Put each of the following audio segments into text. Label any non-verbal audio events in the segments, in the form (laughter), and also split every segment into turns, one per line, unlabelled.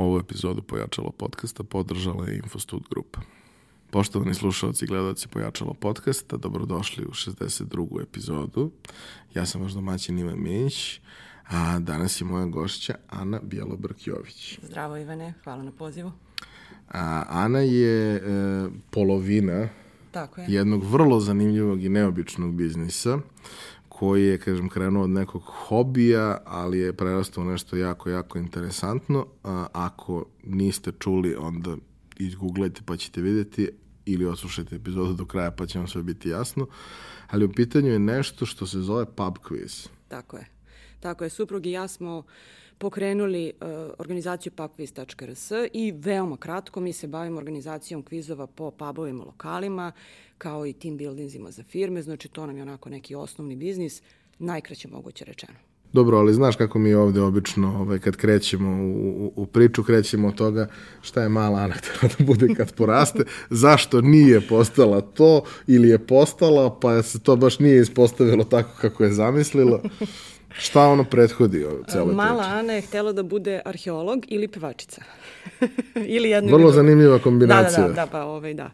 Ovu epizodu Pojačalo podcasta podržala je Infostud grupa. Poštovani slušalci i gledalci Pojačalo podcasta, dobrodošli u 62. epizodu. Ja sam vaš domaćin Ivan Minić, a danas je moja gošća Ana Bjelobrk-Jović.
Zdravo Ivane, hvala na pozivu.
A, Ana je e, polovina
Tako je.
jednog vrlo zanimljivog i neobičnog biznisa koji je, kažem, krenuo od nekog hobija, ali je prerastao nešto jako, jako interesantno. A, ako niste čuli, onda izgooglajte pa ćete vidjeti ili oslušajte epizodu do kraja pa će vam sve biti jasno. Ali u pitanju je nešto što se zove pub quiz.
Tako je. Tako je, suprug i ja smo pokrenuli uh, organizaciju pubquiz.rs i veoma kratko mi se bavimo organizacijom kvizova po pubovima, lokalima, kao i team buildingsima za firme, znači to nam je onako neki osnovni biznis, najkraće moguće rečeno.
Dobro, ali znaš kako mi ovde obično, ovaj, kad krećemo u, u, priču, krećemo od toga šta je mala Ana da bude kad poraste, zašto nije postala to ili je postala, pa se to baš nije ispostavilo tako kako je zamislila. Šta ono prethodi o celoj
Mala
priči?
Ana je htela da bude arheolog ili pevačica. (laughs) ili jedno
Vrlo
ili
zanimljiva
Da,
kombinacija.
da, da, da, pa ovaj, da.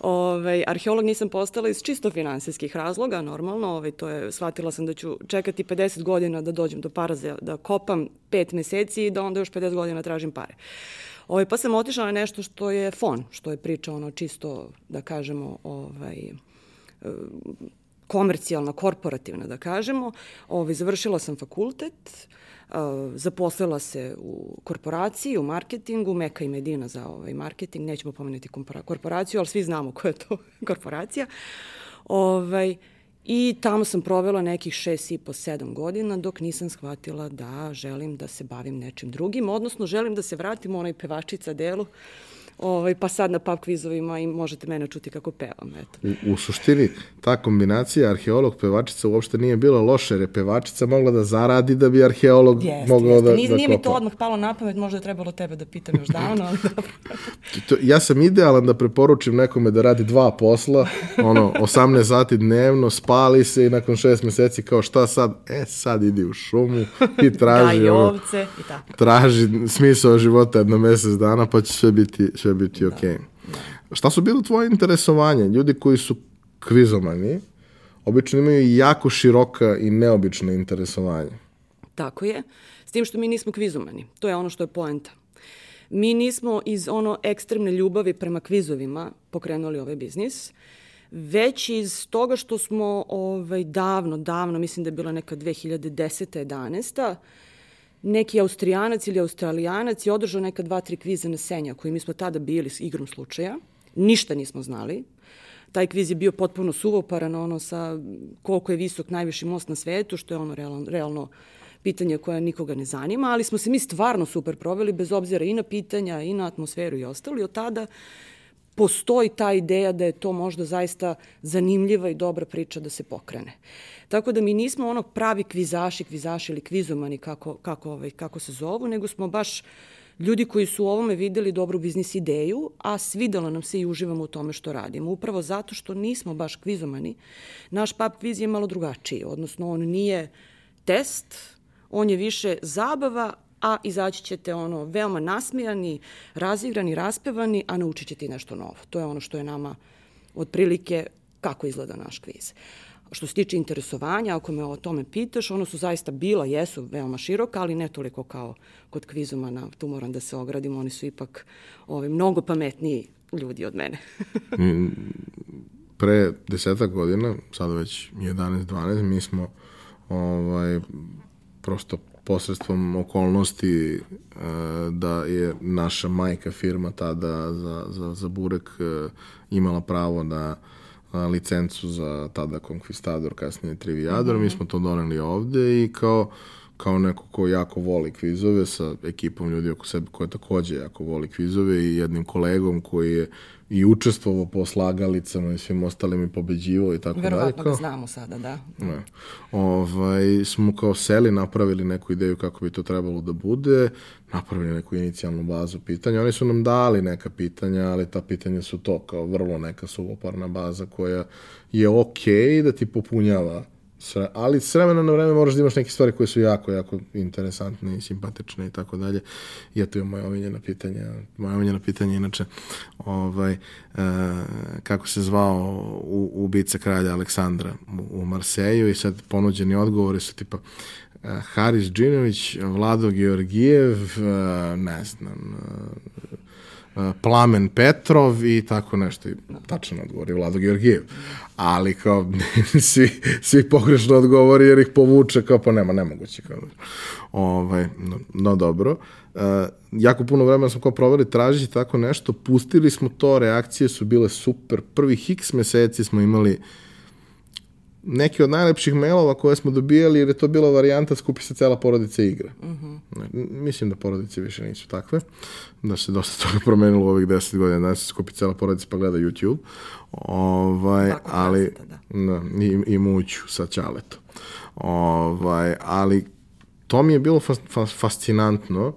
Ovaj, arheolog nisam postala iz čisto finansijskih razloga, normalno, ovaj, to je, shvatila sam da ću čekati 50 godina da dođem do para za, da kopam 5 meseci i da onda još 50 godina tražim pare. Ovaj, pa sam otišla na nešto što je fon, što je priča ono čisto, da kažemo, ovaj, komercijalna, korporativna, da kažemo. Ovaj, završila sam fakultet, zaposlila se u korporaciji, u marketingu, Meka i Medina za ovaj marketing, nećemo pomenuti korporaciju, ali svi znamo koja je to (laughs) korporacija. Ovaj, I tamo sam provela nekih šest i po, sedam godina dok nisam shvatila da želim da se bavim nečim drugim, odnosno želim da se vratim u onaj pevačica delu, ovaj, pa sad na pub kvizovima i možete mene čuti kako pevam. Eto.
U, u suštini, ta kombinacija arheolog-pevačica uopšte nije bila loša, jer je pevačica mogla da zaradi da bi arheolog
Jeste,
mogao
jeste.
da,
Nije,
da
nije mi
kopa.
to odmah palo na pamet, možda je trebalo tebe da pitam još davno, ali (laughs) dobro.
To, ja sam idealan da preporučim nekome da radi dva posla, ono, 18 sati dnevno, spali se i nakon šest meseci kao šta sad? E, sad idi u šumu i (laughs) traži,
Gaji
ono,
ovce i tako.
traži smisao života jedno mesec dana, pa će sve biti, sve biti
Da.
okej. Šta su bilo tvoje interesovanje? Ljudi koji su kvizomani, obično imaju jako široka i neobična interesovanja.
Tako je. S tim što mi nismo kvizumani. To je ono što je poenta. Mi nismo iz ono ekstremne ljubavi prema kvizovima pokrenuli ovaj biznis, već iz toga što smo ovaj, davno, davno, mislim da je bila neka 2010. 11 neki Austrijanac ili Australijanac je održao neka dva, tri kviza na Senja, koji mi smo tada bili s igrom slučaja. Ništa nismo znali. Taj kviz je bio potpuno suvoparan, ono sa koliko je visok najviši most na svetu, što je ono realno, realno pitanje koje nikoga ne zanima, ali smo se mi stvarno super proveli, bez obzira i na pitanja, i na atmosferu i ostalo. I od tada postoji ta ideja da je to možda zaista zanimljiva i dobra priča da se pokrene. Tako da mi nismo ono pravi kvizaši, kvizaši ili kvizomani kako, kako, ovaj, kako se zovu, nego smo baš ljudi koji su u ovome videli dobru biznis ideju, a svidelo nam se i uživamo u tome što radimo. Upravo zato što nismo baš kvizomani, naš pub kviz je malo drugačiji, odnosno on nije test, on je više zabava, a izaći ćete ono veoma nasmijani, razigrani, raspevani, a naučit ćete i nešto novo. To je ono što je nama otprilike kako izgleda naš kviz. Što se tiče interesovanja, ako me o tome pitaš, ono su zaista bila, jesu veoma široka, ali ne toliko kao kod kvizumana, tu moram da se ogradim, oni su ipak ovaj, mnogo pametniji ljudi od mene. (laughs)
Pre desetak godina, sada već 11-12, mi smo ovaj, prosto posredstvom okolnosti e, da je naša majka firma tada za, za, za Burek e, imala pravo da a, licencu za tada Conquistador, kasnije Triviador, mm -hmm. mi smo to doneli ovde i kao kao neko ko jako voli kvizove sa ekipom ljudi oko sebe koja takođe jako voli kvizove i jednim kolegom koji je i učestvovao po slagalicama i svim ostalim i pobeđivao i tako dalje.
Verovatno ga znamo sada, da.
Ne. Ovaj, smo kao seli napravili neku ideju kako bi to trebalo da bude, napravili neku inicijalnu bazu pitanja. Oni su nam dali neka pitanja, ali ta pitanja su to kao vrlo neka suvoparna baza koja je okej okay da ti popunjava ali s vremena na vreme moraš da imaš neke stvari koje su jako, jako interesantne i simpatične i tako dalje. I eto je moje omiljeno pitanje. Moje omiljeno pitanje inače ovaj, e, kako se zvao u, ubica kralja Aleksandra u, u Marseju i sad ponuđeni odgovori su tipa e, Haris Džinović, Vlado Georgijev, e, ne znam, e, Plamen Petrov i tako nešto. I tačno odgovori Vlado Georgijev. Ali kao (laughs) svi, svi pogrešno odgovori jer ih povuče kao pa nema, nemoguće. Kao, ovaj, no, no dobro. Uh, jako puno vremena smo kao proveli tražiti tako nešto. Pustili smo to, reakcije su bile super. Prvih x meseci smo imali uh, neki od najlepših mailova koje smo dobijali, jer je to bila varijanta skupi se cela porodica igra. Uh mhm. -huh. Mislim da porodice više nisu takve, da se dosta (laughs) toga promenilo u ovih deset godina, da se skupi cela porodica pa gleda YouTube, ovaj, Tako ali da. da. i, i muću sa čaletom. Ovaj, ali to mi je bilo fas, fas, fascinantno,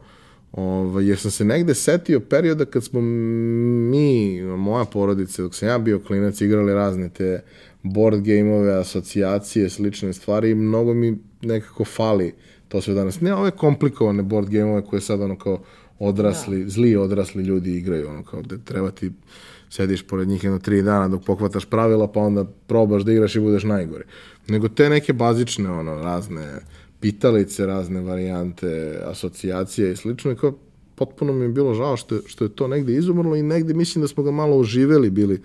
Ovaj, jer sam se negde setio perioda kad smo mi, moja porodica, dok sam ja bio klinac, igrali razne te board gameove, asocijacije, slične stvari i mnogo mi nekako fali to sve danas. Ne ove komplikovane board gameove koje sad ono kao odrasli, da. zli odrasli ljudi igraju, ono kao da treba ti sediš pored njih jedno tri dana dok pokvataš pravila pa onda probaš da igraš i budeš najgori. Nego te neke bazične ono razne pitalice, razne varijante, asocijacije i slično, i kao potpuno mi je bilo žao što, što je to negde izumrlo i negde mislim da smo ga malo oživeli bili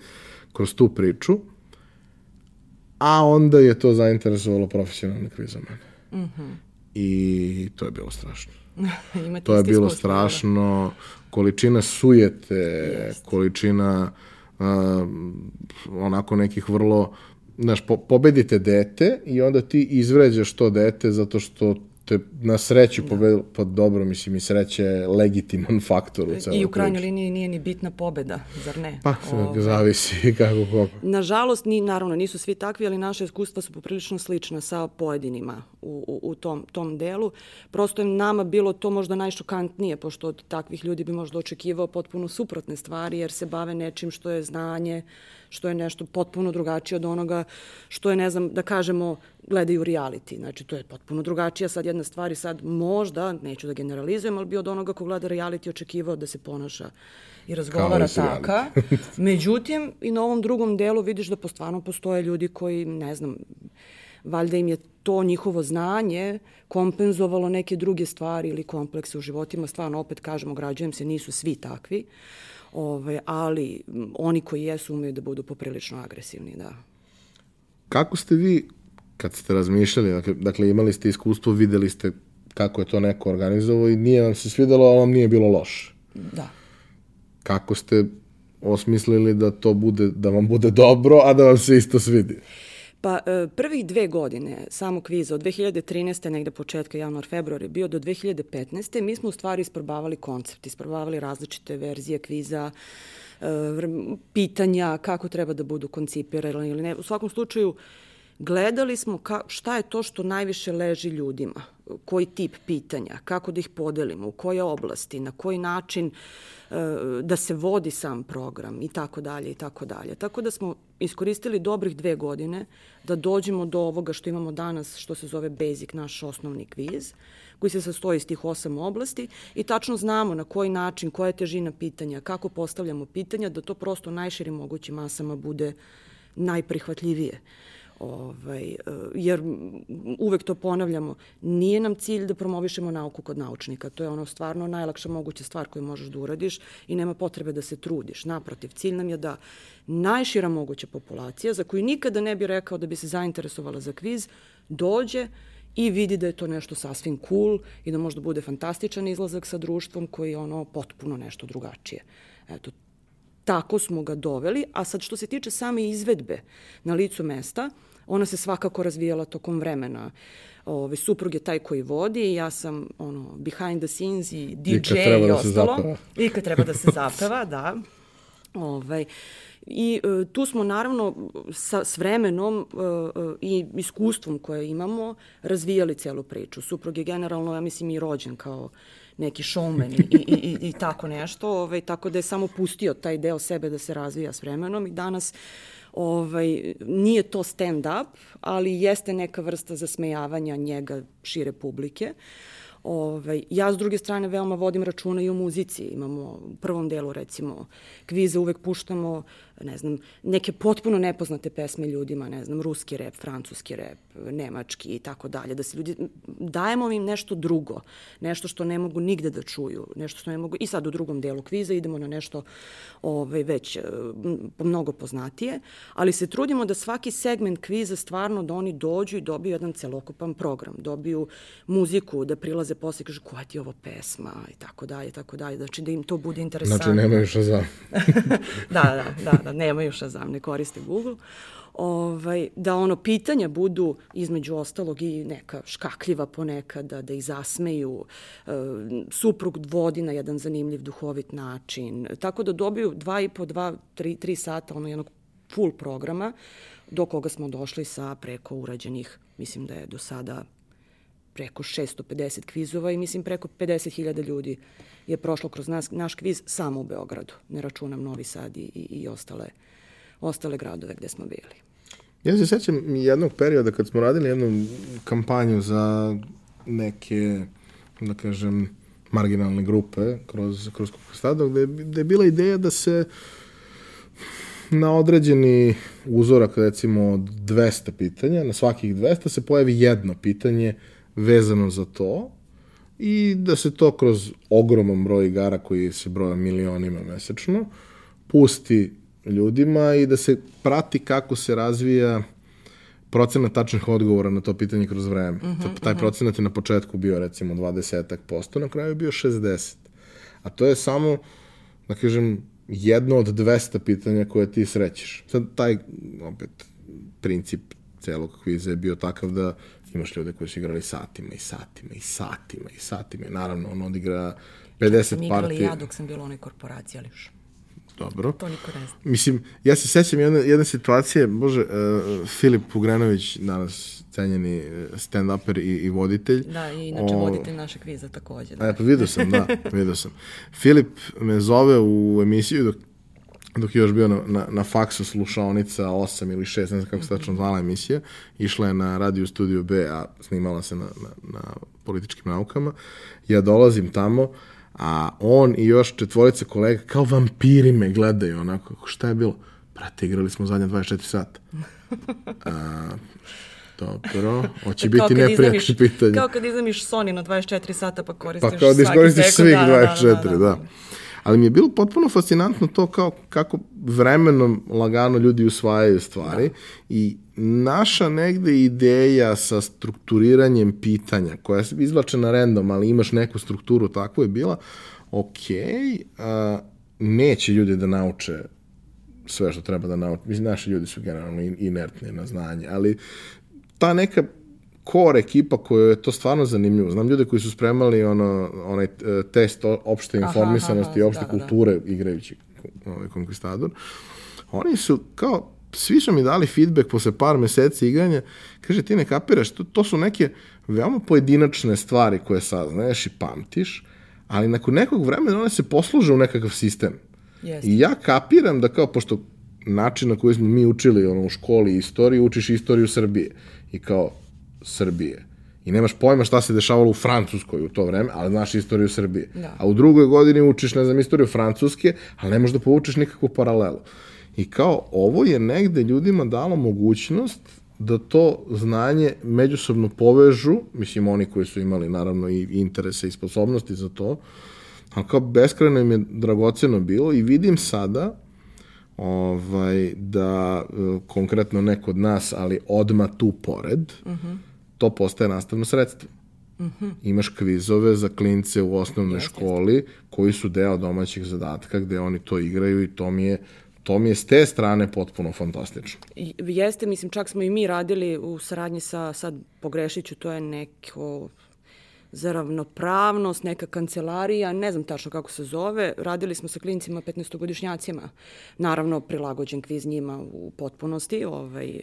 kroz tu priču a onda je to zainteresovalo profesionalne kvizomane. Mm -hmm. I to je bilo strašno. (laughs) to je bilo strašno. Količina sujete, Jest. količina uh, onako nekih vrlo znaš, po, pobedite dete i onda ti izvređaš to dete zato što te na sreću da. pobedilo, pa dobro, mislim, i sreće je legitiman (laughs) faktor u celoj
I u krajnjoj liniji nije ni bitna pobeda, zar ne?
Pa, Ove, ovaj. (laughs) zavisi kako kako.
Nažalost, ni, naravno, nisu svi takvi, ali naše iskustva su poprilično slična sa pojedinima u, u, u tom, tom delu. Prosto je nama bilo to možda najšokantnije, pošto od takvih ljudi bi možda očekivao potpuno suprotne stvari, jer se bave nečim što je znanje, što je nešto potpuno drugačije od onoga što je, ne znam, da kažemo, gledaju reality. Znači, to je potpuno drugačija sad jedna stvar i sad možda, neću da generalizujem, ali bi od onoga ko gleda reality očekivao da se ponaša i razgovara taka. (laughs) Međutim, i na ovom drugom delu vidiš da postvarno postoje ljudi koji, ne znam, valjda im je to njihovo znanje kompenzovalo neke druge stvari ili komplekse u životima. Stvarno, opet kažemo, građujem se, nisu svi takvi. Ove, ali oni koji jesu umeju da budu poprilično agresivni, da.
Kako ste vi, kad ste razmišljali, dakle, dakle imali ste iskustvo, videli ste kako je to neko organizovao i nije vam se svidelo, ali vam nije bilo loše.
Da.
Kako ste osmislili da to bude, da vam bude dobro, a da vam se isto svidi?
Pa e, prvih dve godine samo kviza od 2013. negde početka januar, februar je bio do 2015. mi smo u stvari isprobavali koncept, isprobavali različite verzije kviza, e, pitanja, kako treba da budu koncipirani ili ne. U svakom slučaju, gledali smo ka, šta je to što najviše leži ljudima, koji tip pitanja, kako da ih podelimo, u koje oblasti, na koji način e, da se vodi sam program i tako dalje i tako dalje. Tako da smo iskoristili dobrih dve godine da dođemo do ovoga što imamo danas, što se zove Basic, naš osnovni kviz, koji se sastoji iz tih osam oblasti i tačno znamo na koji način, koja je težina pitanja, kako postavljamo pitanja, da to prosto najširim mogućim masama bude najprihvatljivije. Ovaj, e, jer uvek to ponavljamo, nije nam cilj da promovišemo nauku kod naučnika. To je ono stvarno najlakša moguća stvar koju možeš da uradiš i nema potrebe da se trudiš. Naprotiv, cilj nam je da najšira moguća populacija, za koju nikada ne bi rekao da bi se zainteresovala za kviz, dođe i vidi da je to nešto sasvim cool i da možda bude fantastičan izlazak sa društvom koji je ono potpuno nešto drugačije. Eto, tako smo ga doveli, a sad što se tiče same izvedbe na licu mesta, ona se svakako razvijala tokom vremena. Ove, suprug je taj koji vodi, ja sam ono, behind the scenes i DJ i, i da ostalo. I kad treba da se zapeva, da. Ovaj, I e, tu smo naravno sa, s vremenom e, e, i iskustvom koje imamo razvijali celu priču. Suprug je generalno, ja mislim, i rođen kao neki showman i, i, i, i tako nešto, ovaj, tako da je samo pustio taj deo sebe da se razvija s vremenom i danas Ovaj, nije to stand-up, ali jeste neka vrsta zasmejavanja njega šire publike. Ovaj, ja s druge strane veoma vodim računa i o muzici. Imamo u prvom delu recimo kvize uvek puštamo ne znam, neke potpuno nepoznate pesme ljudima, ne znam, ruski rep, francuski rep, nemački i tako dalje, da se ljudi, dajemo im nešto drugo, nešto što ne mogu nigde da čuju, nešto što ne mogu, i sad u drugom delu kviza idemo na nešto ovaj, već mnogo poznatije, ali se trudimo da svaki segment kviza stvarno da oni dođu i dobiju jedan celokupan program, dobiju muziku, da prilaze posle i kažu koja ti je ovo pesma? I tako dalje, tako dalje, znači da im to bude interesantno.
Znači nemaju šta za. (laughs)
da, da, da, da, nemaju Shazam, ne koriste Google, ovaj, da ono pitanja budu između ostalog i neka škakljiva ponekada, da ih zasmeju, e, suprug vodi na jedan zanimljiv duhovit način, tako da dobiju dva i po, dva, tri, tri sata ono jednog full programa, do koga smo došli sa preko urađenih, mislim da je do sada preko 650 kvizova i mislim preko 50.000 ljudi je prošlo kroz nas, naš kviz samo u Beogradu. Ne računam Novi Sad i, i, i ostale, ostale gradove gde smo bili.
Ja se sećam jednog perioda kad smo radili jednu kampanju za neke, da kažem, marginalne grupe kroz, kroz Kokostado, gde, gde je bila ideja da se na određeni uzorak, recimo od 200 pitanja, na svakih 200 se pojavi jedno pitanje vezano za to i da se to kroz ogroman broj igara koji se broja milionima mesečno pusti ljudima i da se prati kako se razvija procenat tačnih odgovora na to pitanje kroz vreme. Uh -huh, Taj uh -huh. procenat je na početku bio recimo 20 posto, na kraju je bio 60. A to je samo, da kažem, jedno od 200 pitanja koje ti srećeš. Sad taj, opet, princip celog kviza je bio takav da imaš ljude koji su igrali satima i satima i satima i satima i naravno on odigra 50 partija. Igrali
ja dok sam bila u onoj korporaciji, ali još.
Dobro.
To niko ne zna.
Mislim, ja se sećam jedne, jedne situacije, bože, uh, Filip Ugrenović, danas cenjeni e, stand-uper i, i voditelj.
Da, i inače o, voditelj našeg kviza takođe. Da.
E, pa vidio sam, da, vidio sam. Filip me zove u emisiju dok dok je još bio na, na, na faksu slušaonica 8 ili 6, ne znam kako se tačno zvala emisija, išla je na radio studiju B, a snimala se na, na, na političkim naukama. Ja dolazim tamo, a on i još četvorica kolega kao vampiri me gledaju, onako, šta je bilo? Brate, igrali smo zadnje 24 sata. (laughs) A, Dobro, hoće biti neprijatno pitanje.
Kao kad iznamiš Sony na 24 sata pa koristiš
Pa kao da iskoristiš svih 24, da. da, da, da. da. Ali mi je bilo potpuno fascinantno to kao kako vremenom lagano ljudi usvajaju stvari da. i naša negde ideja sa strukturiranjem pitanja koja je izvlačena random, ali imaš neku strukturu, tako je bila, ok, a, neće ljudi da nauče sve što treba da nauče. Mislim, naši ljudi su generalno inertni na znanje, ali ta neka core ekipa koja je to stvarno zanimljivo. Znam ljude koji su spremali ono, onaj e, test opšte informisanosti i opšte da, da, kulture da. igrajući ovaj Conquistador. Oni su kao svi su mi dali feedback posle par meseci igranja, kaže ti ne kapiraš, to, to su neke veoma pojedinačne stvari koje saznaješ i pamtiš, ali nakon nekog vremena one se posluže u nekakav sistem. Jeste. I ja kapiram da kao, pošto način na koji smo mi učili ono, u školi istoriju, učiš istoriju Srbije. I kao, Srbije. I nemaš pojma šta se dešavalo u Francuskoj u to vreme, ali znaš istoriju Srbije. Da. A u drugoj godini učiš, ne znam, istoriju Francuske, ali ne možeš da povučeš nikakvu paralelu. I kao, ovo je negde ljudima dalo mogućnost da to znanje međusobno povežu, mislim oni koji su imali naravno i interese i sposobnosti za to, ali kao beskrajno im je dragoceno bilo i vidim sada ovaj, da e, konkretno neko od nas, ali odma tu pored, uh mhm. -huh. To postaje nastavno sredstvo. Uh mhm. -huh. Imaš kvizove za klince u osnovnoj Jeste. školi koji su deo domaćih zadatka gde oni to igraju i to mi je to mi je s te strane potpuno fantastično.
Jeste, mislim, čak smo i mi radili u saradnji sa, sad pogrešiću, to je neko za ravnopravnost, neka kancelarija, ne znam tačno kako se zove. Radili smo sa klinicima 15-godišnjacima. Naravno, prilagođen kviz njima u potpunosti. Ovaj,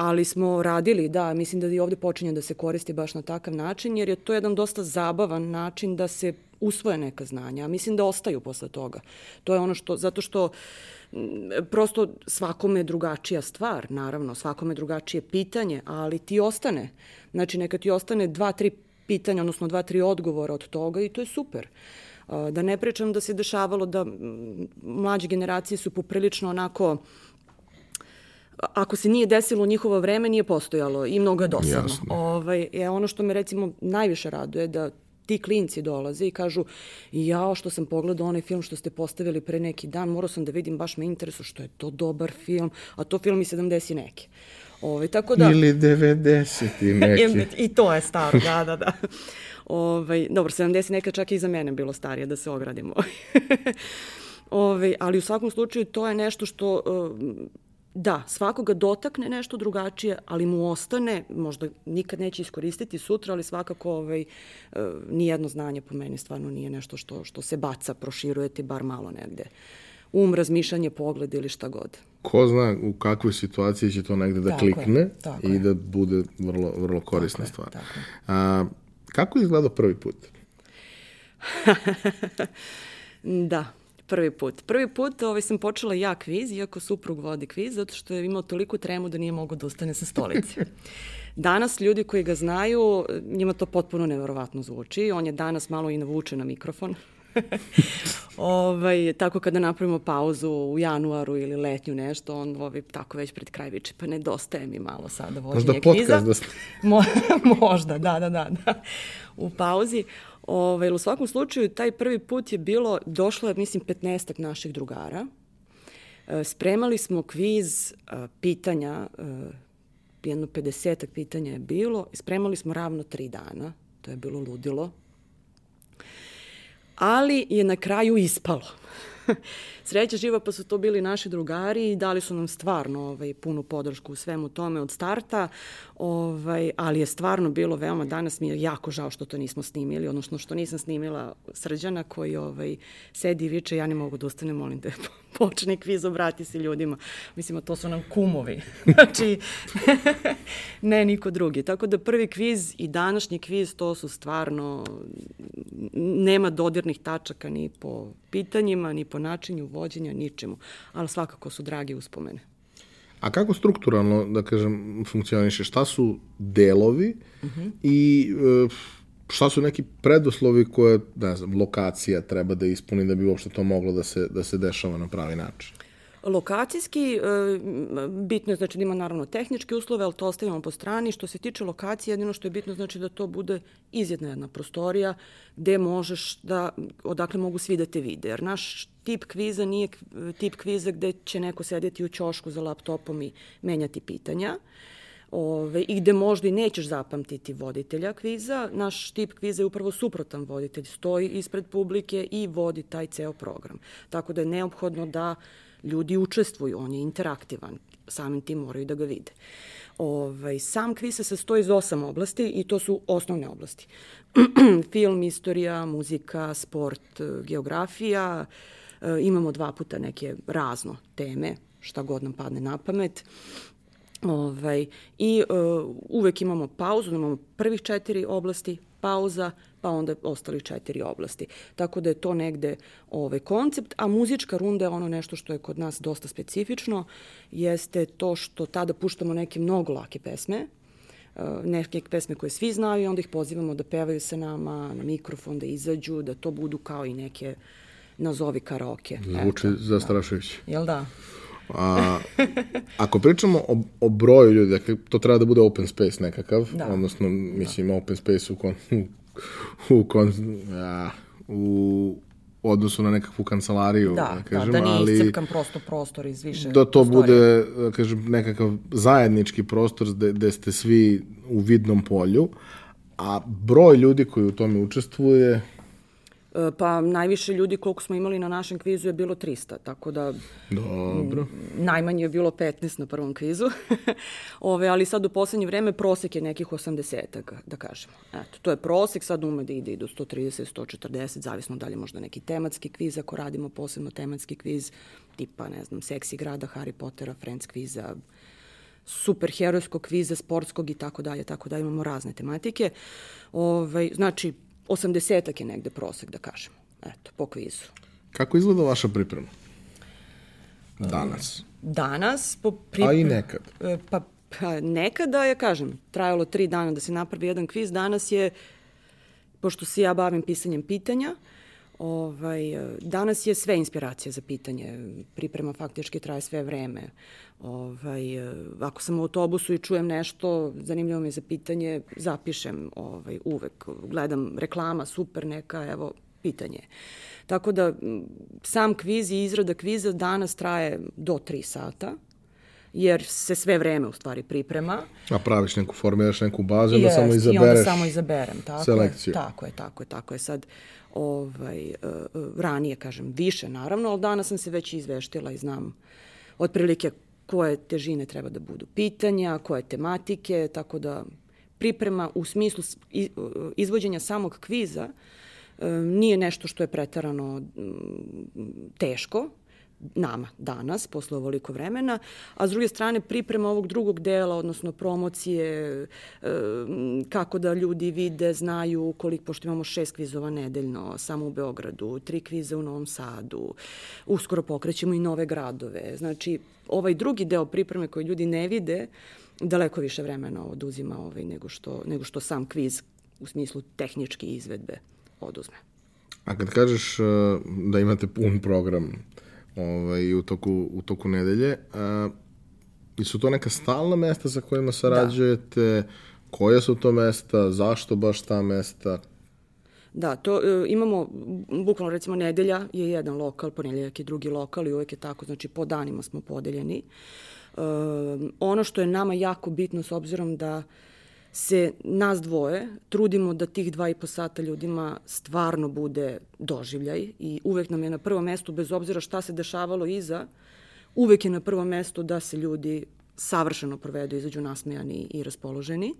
ali smo radili, da, mislim da i ovde počinje da se koristi baš na takav način, jer je to jedan dosta zabavan način da se usvoje neka znanja, a mislim da ostaju posle toga. To je ono što, zato što prosto svakome je drugačija stvar, naravno, svakome je drugačije pitanje, ali ti ostane. Znači, neka ti ostane dva, tri pitanja, odnosno dva, tri odgovora od toga i to je super. Da ne pričam da se dešavalo da mlađe generacije su poprilično onako ako se nije desilo u njihovo vreme, nije postojalo i mnogo je dosadno. Jasno. Ovaj, je ono što me recimo najviše raduje da ti klinci dolaze i kažu jao što sam pogledao onaj film što ste postavili pre neki dan, morao sam da vidim, baš me interesu što je to dobar film, a to film i 70 neki. Ove, ovaj, tako da,
Ili 90 i (laughs) neki.
I to je staro, da, da, da. Ove, (laughs) ovaj, dobro, 70 neka čak i za mene bilo starije, da se ogradimo. Ove, (laughs) ovaj, ali u svakom slučaju to je nešto što da, svakoga dotakne nešto drugačije, ali mu ostane, možda nikad neće iskoristiti sutra, ali svakako ovaj, e, nijedno znanje po meni stvarno nije nešto što, što se baca, proširuje ti bar malo negde. Um, razmišljanje, pogled ili šta god.
Ko zna u kakvoj situaciji će to negde da tako klikne je, tako i je. da bude vrlo, vrlo korisna tako stvar. Je, tako. A, kako je izgledao prvi put? (laughs)
da, Prvi put. Prvi put ovaj, sam počela ja kviz, iako suprug vodi kviz, zato što je imao toliko tremu da nije mogao da ustane sa stolice. (laughs) Danas ljudi koji ga znaju, njima to potpuno neverovatno zvuči. On je danas malo i navučen na mikrofon. (laughs) ovaj, tako kada napravimo pauzu u januaru ili letnju nešto, on ovaj, tako već pred kraj viče, pa nedostaje mi malo sada vođenje kviza. Možda podcast da... (laughs) Mo, možda, da, da, da, da. U pauzi. Ove, u svakom slučaju, taj prvi put je bilo, došlo je, mislim, 15 naših drugara. E, spremali smo kviz e, pitanja, e, jedno 50 pitanja je bilo, spremali smo ravno tri dana, to je bilo ludilo, ali je na kraju ispalo. (laughs) Sreća živa pa su to bili naši drugari i dali su nam stvarno ovaj, punu podršku u svemu tome od starta, ovaj, ali je stvarno bilo veoma, danas mi je jako žao što to nismo snimili, odnosno što nisam snimila Srđana koji ovaj, sedi i viče, ja ne mogu da ustanem, molim te, (laughs) počne kviz, obrati se ljudima. Mislim, to su nam kumovi. (laughs) znači, ne niko drugi. Tako da prvi kviz i današnji kviz, to su stvarno, nema dodirnih tačaka ni po pitanjima, ni po načinju vođenja, ničemu. Ali svakako su dragi uspomene.
A kako strukturalno, da kažem, funkcioniše? Šta su delovi uh mhm. -huh. i e, šta su neki preduslovi koje, ne znam, lokacija treba da ispuni da bi uopšte to moglo da se, da se dešava na pravi način?
Lokacijski, e, bitno je znači da ima naravno tehničke uslove, ali to ostavimo po strani. Što se tiče lokacije, jedino što je bitno znači da to bude izjedna jedna prostorija gde možeš da, odakle mogu svi da te vide. Jer naš tip kviza nije tip kviza gde će neko sedeti u ćošku za laptopom i menjati pitanja. Ove, i gde možda i nećeš zapamtiti voditelja kviza. Naš tip kviza je upravo suprotan voditelj. Stoji ispred publike i vodi taj ceo program. Tako da je neophodno da ljudi učestvuju, on je interaktivan, samim tim moraju da ga vide. Ovaj, sam kviz se sastoji iz osam oblasti i to su osnovne oblasti. (clears throat) Film, istorija, muzika, sport, geografija, e, imamo dva puta neke razno teme, šta god nam padne na pamet. Ovaj, I uh, uvek imamo pauzu, imamo prvih četiri oblasti, pauza, pa onda ostali četiri oblasti. Tako da je to negde ovaj koncept, a muzička runda je ono nešto što je kod nas dosta specifično, jeste to što tada puštamo neke mnogo lake pesme, eh, neke pesme koje svi znaju i onda ih pozivamo da pevaju sa nama na mikrofon, da izađu, da to budu kao i neke nazovi karaoke.
Zvuči Eto, zastrašujući.
Da. Jel da?
A, (laughs) ako pričamo o, o broju ljudi, dakle, to treba da bude open space nekakav, da. odnosno, mislim, da. open space u, kon, u, kon, a, u odnosu na nekakvu kancelariju,
da,
da kažem,
da, da
nije ali...
iscepkan prosto prostor iz više
Da to prostorija. bude, da kažem, nekakav zajednički prostor gde, gde ste svi u vidnom polju, a broj ljudi koji u tome učestvuje
pa najviše ljudi koliko smo imali na našem kvizu je bilo 300, tako da
Dobro.
najmanje je bilo 15 na prvom kvizu. (laughs) Ove, ali sad u poslednje vreme prosek je nekih 80, da kažemo. Eto, to je prosek, sad ume da ide i do 130, 140, zavisno da li možda neki tematski kviz, ako radimo posebno tematski kviz, tipa, ne znam, Seksi grada, Harry Pottera, Friends kviza, superherojskog kviza, sportskog i tako dalje, tako da imamo razne tematike. Ovaj, znači, 80 je negde prosek, da kažemo, eto, po kvizu.
Kako izgleda vaša priprema? Danas.
Danas, po
priprema... A i nekad.
E, pa, pa nekada je, kažem, trajalo tri dana da se napravi jedan kviz. Danas je, pošto se ja bavim pisanjem pitanja, Ovaj, danas je sve inspiracija za pitanje. Priprema faktički traje sve vreme. Ovaj, ako sam u autobusu i čujem nešto, zanimljivo mi je za pitanje, zapišem ovaj, uvek. Gledam reklama, super neka, evo, pitanje. Tako da sam kviz i izrada kviza danas traje do 3 sata jer se sve vreme u stvari priprema.
A praviš neku, formiraš neku bazu, onda samo izabereš i onda
samo izaberem, tako
selekciju.
Je, tako je, tako je, tako je. Sad, ovaj, uh, ranije, kažem, više naravno, ali danas sam se već izveštila i znam otprilike koje težine treba da budu pitanja, koje tematike, tako da priprema u smislu izvođenja samog kviza nije nešto što je pretarano teško, nama danas, posle ovoliko vremena, a s druge strane priprema ovog drugog dela, odnosno promocije, kako da ljudi vide, znaju koliko, pošto imamo šest kvizova nedeljno, samo u Beogradu, tri kvize u Novom Sadu, uskoro pokrećemo i nove gradove. Znači, ovaj drugi deo pripreme koji ljudi ne vide, daleko više vremena oduzima ovaj, nego, što, nego što sam kviz u smislu tehničke izvedbe oduzme.
A kad kažeš uh, da imate pun program ovaj, u, toku, u toku nedelje, uh, i su to neka stalna mesta sa kojima sarađujete? Da. Koje su to mesta? Zašto baš ta mesta?
Da, to uh, imamo, bukvalno recimo nedelja je jedan lokal, ponedjeljak je drugi lokal i uvek je tako, znači po danima smo podeljeni. Uh, ono što je nama jako bitno s obzirom da uh, se nas dvoje trudimo da tih dva i po sata ljudima stvarno bude doživljaj i uvek nam je na prvom mestu, bez obzira šta se dešavalo iza, uvek je na prvom mestu da se ljudi savršeno provedu, izađu nasmejani i raspoloženi.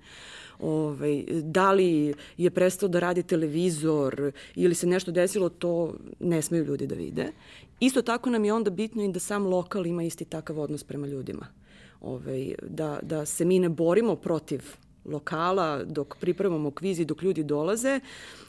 Ove, ovaj, da li je prestao da radi televizor ili se nešto desilo, to ne smeju ljudi da vide. Isto tako nam je onda bitno i da sam lokal ima isti takav odnos prema ljudima. Ove, ovaj, da, da se mi ne borimo protiv lokala dok pripremamo kviz i dok ljudi dolaze,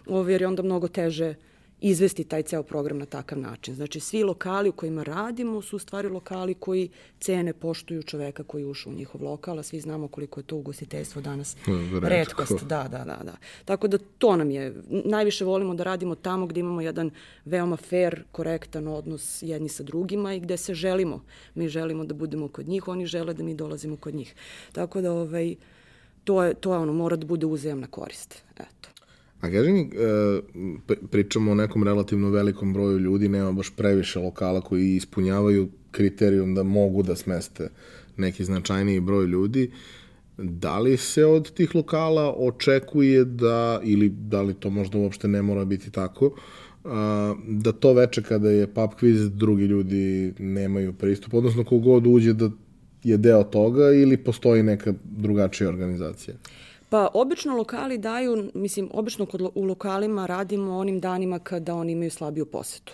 ovaj, jer je onda mnogo teže izvesti taj ceo program na takav način. Znači, svi lokali u kojima radimo su u stvari lokali koji cene, poštuju čoveka koji ušao u njihov lokal, a svi znamo koliko je to ugostiteljstvo danas Redko. redkost. Da, da, da, da. Tako da to nam je, najviše volimo da radimo tamo gde imamo jedan veoma fair, korektan odnos jedni sa drugima i gde se želimo. Mi želimo da budemo kod njih, oni žele da mi dolazimo kod njih. Tako da, ovaj, to je, to je ono, mora da bude uzajamna korist. Eto.
A kaži mi, e, pričamo o nekom relativno velikom broju ljudi, nema baš previše lokala koji ispunjavaju kriterijum da mogu da smeste neki značajniji broj ljudi. Da li se od tih lokala očekuje da, ili da li to možda uopšte ne mora biti tako, da to veče kada je pub quiz drugi ljudi nemaju pristup, odnosno kogod uđe da je deo toga ili postoji neka drugačija organizacija?
Pa obično lokali daju, mislim, obično kod, u lokalima radimo onim danima kada oni imaju slabiju posetu.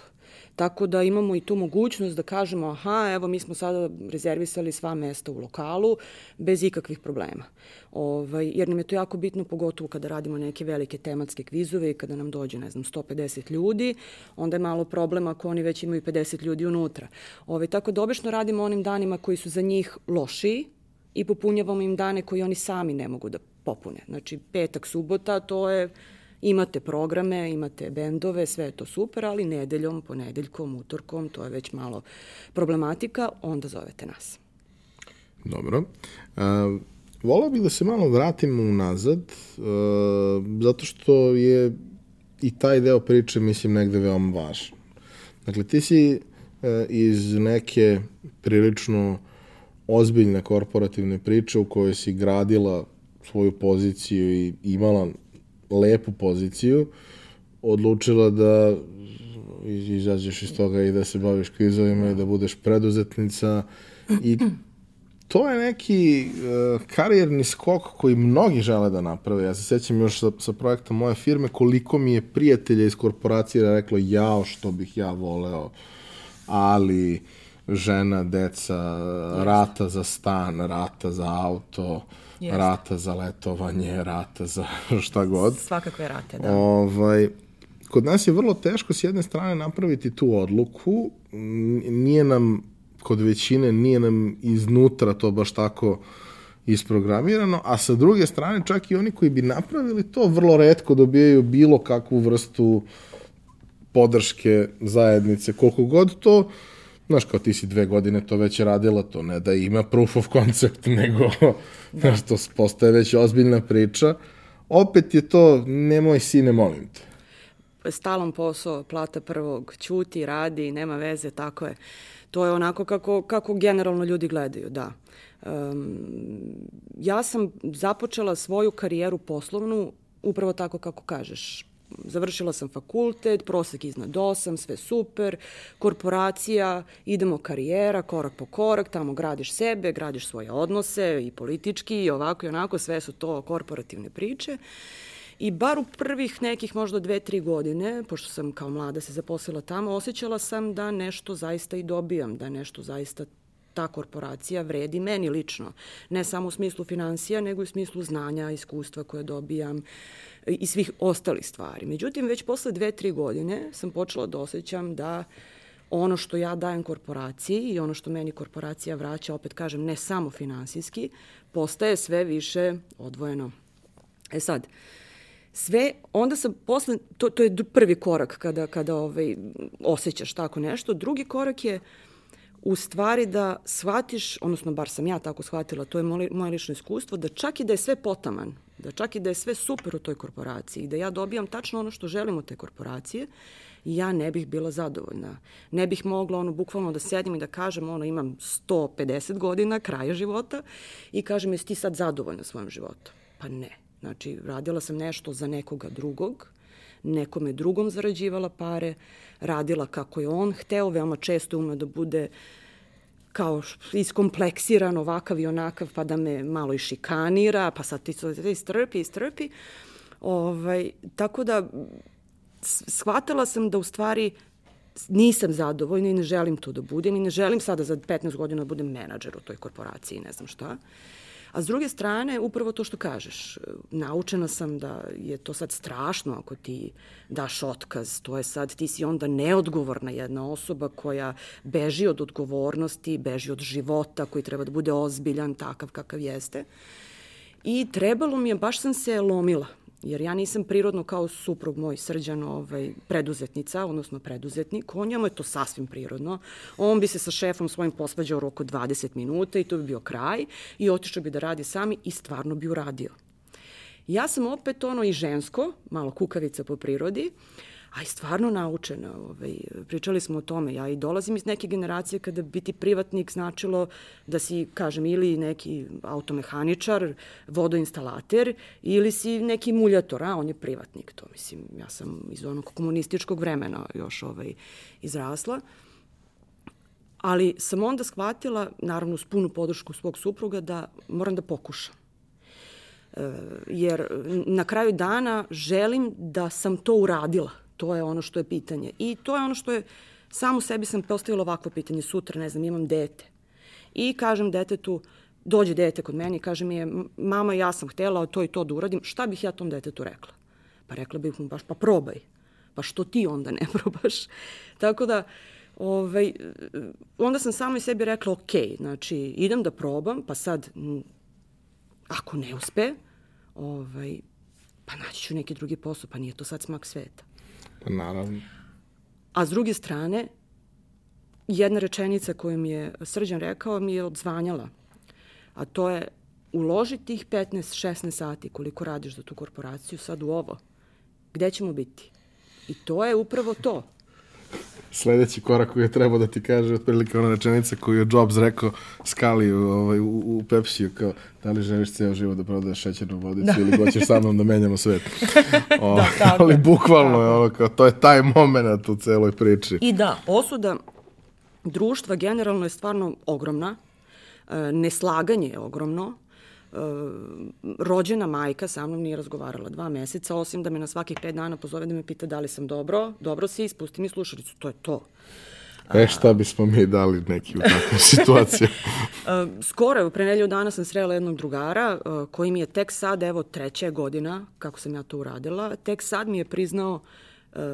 Tako da imamo i tu mogućnost da kažemo aha, evo mi smo sada rezervisali sva mesta u lokalu bez ikakvih problema. Ovaj, jer nam je to jako bitno, pogotovo kada radimo neke velike tematske kvizove i kada nam dođe, ne znam, 150 ljudi, onda je malo problem ako oni već imaju 50 ljudi unutra. Ovaj, tako da obično radimo onim danima koji su za njih lošiji i popunjavamo im dane koji oni sami ne mogu da popune. Znači, petak, subota, to je Imate programe, imate bendove, sve je to super, ali nedeljom, ponedeljkom, utorkom, to je već malo problematika, onda zovete nas.
Dobro. Uh, volao bih da se malo vratimo unazad, uh, zato što je i taj deo priče, mislim, negde veoma važan. Dakle, ti si uh, iz neke prilično ozbiljne korporativne priče u kojoj si gradila svoju poziciju i imala lepu poziciju, odlučila da izađeš iz toga i da se baviš kvizovima i da budeš preduzetnica i to je neki uh, karijerni skok koji mnogi žele da naprave. Ja se sećam još sa, sa projektom moje firme koliko mi je prijatelja iz korporacije reklo jao što bih ja voleo, ali žena, deca, rata za stan, rata za auto,
Jeste.
rata za letovanje, rata za (laughs) šta god.
Svakakve rate, da.
Ovaj, kod nas je vrlo teško s jedne strane napraviti tu odluku, nije nam, kod većine, nije nam iznutra to baš tako isprogramirano, a sa druge strane čak i oni koji bi napravili to vrlo redko dobijaju bilo kakvu vrstu podrške zajednice, koliko god to, znaš, kao ti si dve godine to već radila, to ne da ima proof of concept, (laughs) nego, da. znaš, to postaje već ozbiljna priča. Opet je to, nemoj sine, molim te.
stalan posao, plata prvog, ćuti, radi, nema veze, tako je. To je onako kako, kako generalno ljudi gledaju, da. Um, ja sam započela svoju karijeru poslovnu upravo tako kako kažeš. Završila sam fakultet, prosek iznad 8, sve super, korporacija, idemo karijera, korak po korak, tamo gradiš sebe, gradiš svoje odnose i politički i ovako i onako, sve su to korporativne priče. I bar u prvih nekih možda dve, tri godine, pošto sam kao mlada se zaposlila tamo, osjećala sam da nešto zaista i dobijam, da nešto zaista ta korporacija vredi meni lično. Ne samo u smislu financija, nego i u smislu znanja, iskustva koje dobijam i svih ostalih stvari. Međutim, već posle dve, tri godine sam počela da osjećam da ono što ja dajem korporaciji i ono što meni korporacija vraća, opet kažem, ne samo finansijski, postaje sve više odvojeno. E sad, sve, onda sam posle, to, to je prvi korak kada, kada ovaj, osjećaš tako nešto. Drugi korak je u stvari da shvatiš, odnosno bar sam ja tako shvatila, to je moje, lično iskustvo, da čak i da je sve potaman, da čak i da je sve super u toj korporaciji i da ja dobijam tačno ono što želim od te korporacije, ja ne bih bila zadovoljna. Ne bih mogla ono bukvalno da sedim i da kažem ono imam 150 godina kraja života i kažem jesi ti sad zadovoljna svojim životom? Pa ne. Znači, radila sam nešto za nekoga drugog, nekome drugom zarađivala pare, radila kako je on hteo, veoma često ume da bude kao iskompleksiran ovakav i onakav, pa da me malo i šikanira, pa sad ti istrpi, istrpi. Ovaj, tako da, shvatila sam da u stvari nisam zadovoljna i ne želim to da budem i ne želim sada za 15 godina da budem menadžer u toj korporaciji, ne znam šta. A s druge strane, upravo to što kažeš, naučena sam da je to sad strašno ako ti daš otkaz, to je sad, ti si onda neodgovorna jedna osoba koja beži od odgovornosti, beži od života koji treba da bude ozbiljan, takav kakav jeste. I trebalo mi je, baš sam se lomila, jer ja nisam prirodno kao suprug moj srđan ovaj, preduzetnica, odnosno preduzetnik, on njemu je to sasvim prirodno. On bi se sa šefom svojim posvađao roku 20 minuta i to bi bio kraj i otišao bi da radi sami i stvarno bi uradio. Ja sam opet ono i žensko, malo kukavica po prirodi, a i stvarno naučena. Ovaj, pričali smo o tome. Ja i dolazim iz neke generacije kada biti privatnik značilo da si, kažem, ili neki automehaničar, vodoinstalater, ili si neki muljator, a on je privatnik. To mislim, ja sam iz onog komunističkog vremena još ovaj, izrasla. Ali sam onda shvatila, naravno uz punu podršku svog supruga, da moram da pokušam jer na kraju dana želim da sam to uradila. To je ono što je pitanje. I to je ono što je, samo sebi sam postavila ovakvo pitanje sutra, ne znam, imam dete. I kažem detetu, dođe dete kod mene i kaže mi je, mama, ja sam htela to i to da uradim, šta bih ja tom detetu rekla? Pa rekla bih mu baš, pa probaj. Pa što ti onda ne (laughs) probaš? Tako da, ovaj, onda sam samo i sebi rekla, ok, znači, idem da probam, pa sad, ako ne uspe, ovaj, pa naći ću neki drugi posao, pa nije to sad smak sveta.
Naravno.
A s druge strane, jedna rečenica koju mi je Srđan rekao mi je odzvanjala, a to je uloži tih 15-16 sati koliko radiš za tu korporaciju sad u ovo. Gde ćemo biti? I to je upravo to
sledeći korak koji je trebao da ti kaže otprilike ona rečenica koju je Jobs rekao Skali ovaj, u, u Pepsiju kao da li želiš ceo život da prodaješ šećernu vodicu da. ili hoćeš sa mnom da menjamo svet. (laughs) O, da, tako, ali bukvalno je ono kao to je taj moment u celoj priči.
I da, osuda društva generalno je stvarno ogromna. E, neslaganje je ogromno rođena majka sa mnom nije razgovarala dva meseca, osim da me na svakih pet dana pozove da me pita da li sam dobro, dobro si, ispusti mi slušalicu, to je to.
E šta bismo mi dali neki u takvu (laughs) situaciju?
Skoro, evo, pre nelju dana sam srela jednog drugara koji mi je tek sad, evo, treća godina kako sam ja to uradila, tek sad mi je priznao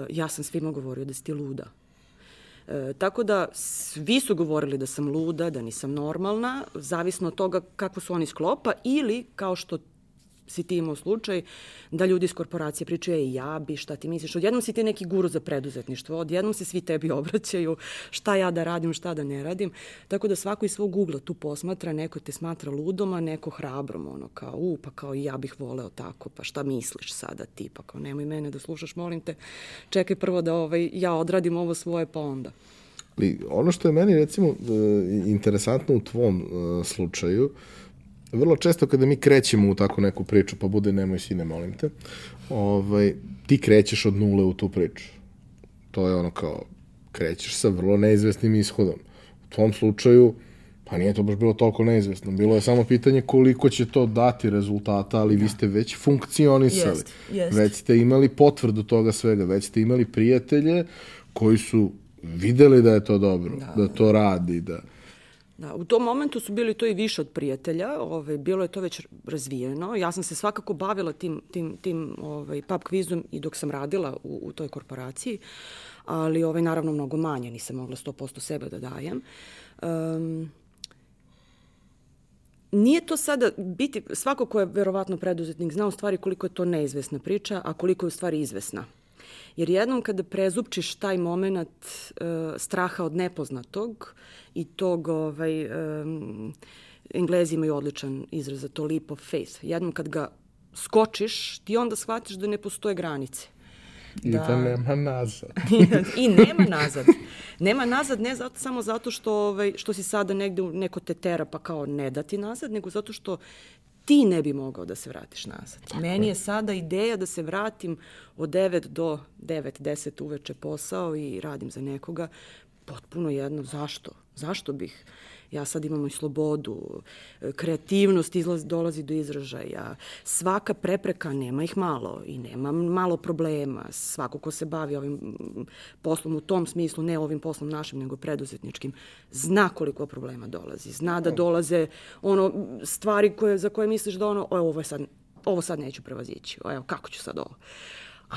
ja sam svima govorio da si ti luda. E, tako da svi su govorili da sam luda, da nisam normalna, zavisno od toga kako su oni sklopa ili kao što si ti imao slučaj da ljudi iz korporacije pričaju ej ja bi, šta ti misliš, odjednom si ti neki guru za preduzetništvo, odjednom se svi tebi obraćaju, šta ja da radim, šta da ne radim, tako da svako iz svog ugla tu posmatra, neko te smatra ludom, a neko hrabrom, ono kao, u, pa kao i ja bih voleo tako, pa šta misliš sada ti, pa kao nemoj mene da slušaš, molim te, čekaj prvo da ovaj, ja odradim ovo svoje, pa onda.
Ali ono što je meni recimo e, interesantno u tvom uh, slučaju, vrlo često kada mi krećemo u takvu neku priču, pa bude nemoj sine, molim te, ovaj, ti krećeš od nule u tu priču. To je ono kao, krećeš sa vrlo neizvesnim ishodom. U tvom slučaju, pa nije to baš bilo toliko neizvesno. Bilo je samo pitanje koliko će to dati rezultata, ali vi ste već funkcionisali. Jest, jest. Već ste imali potvrdu toga svega, već ste imali prijatelje koji su videli da je to dobro, da, da to radi, da...
Da, u tom momentu su bili to i više od prijatelja, ovaj, bilo je to već razvijeno. Ja sam se svakako bavila tim, tim, tim ovaj, pub kvizom i dok sam radila u, u toj korporaciji, ali ovaj, naravno mnogo manje, nisam mogla 100% sebe da dajem. Um, nije to sada biti, svako ko je verovatno preduzetnik zna u stvari koliko je to neizvesna priča, a koliko je u stvari izvesna. Jer jednom kada prezupčiš taj moment uh, straha od nepoznatog i tog, ovaj, um, Englezi imaju odličan izraz za to leap of faith. Jednom kad ga skočiš, ti onda shvatiš da ne postoje granice.
I da, da nema nazad. (laughs)
I nema nazad. Nema nazad ne zato, samo zato što, ovaj, što si sada negde neko tetera pa kao ne dati nazad, nego zato što ti ne bi mogao da se vratiš nazad. Tako Meni je sada ideja da se vratim od 9 do 9, 10 uveče posao i radim za nekoga. Potpuno jedno, zašto? Zašto bih? Ja sad imam i slobodu, kreativnost izlazi, dolazi do izražaja. Svaka prepreka, nema ih malo i nema malo problema. Svako ko se bavi ovim poslom u tom smislu, ne ovim poslom našim, nego preduzetničkim, zna koliko problema dolazi. Zna da dolaze ono stvari koje, za koje misliš da ono, o, ovo, je sad, ovo sad neću prevazići. O, evo, kako ću sad ovo?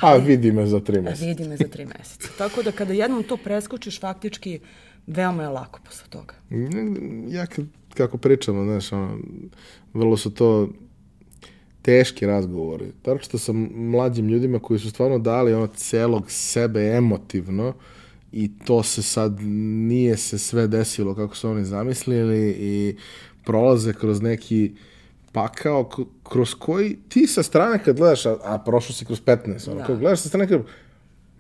A vidi me za tri meseca.
Vidi me za tri meseca. Tako da kada jednom to preskočiš, faktički veoma je lako posle toga.
Ja kad, kako pričamo, znaš, ono, vrlo su to teški razgovori. Tako što sa mlađim ljudima koji su stvarno dali ono celog sebe emotivno i to se sad nije se sve desilo kako su oni zamislili i prolaze kroz neki pakao kroz koji ti sa strane kad gledaš, a, a prošlo si kroz 15, ono, da. kad gledaš sa strane kad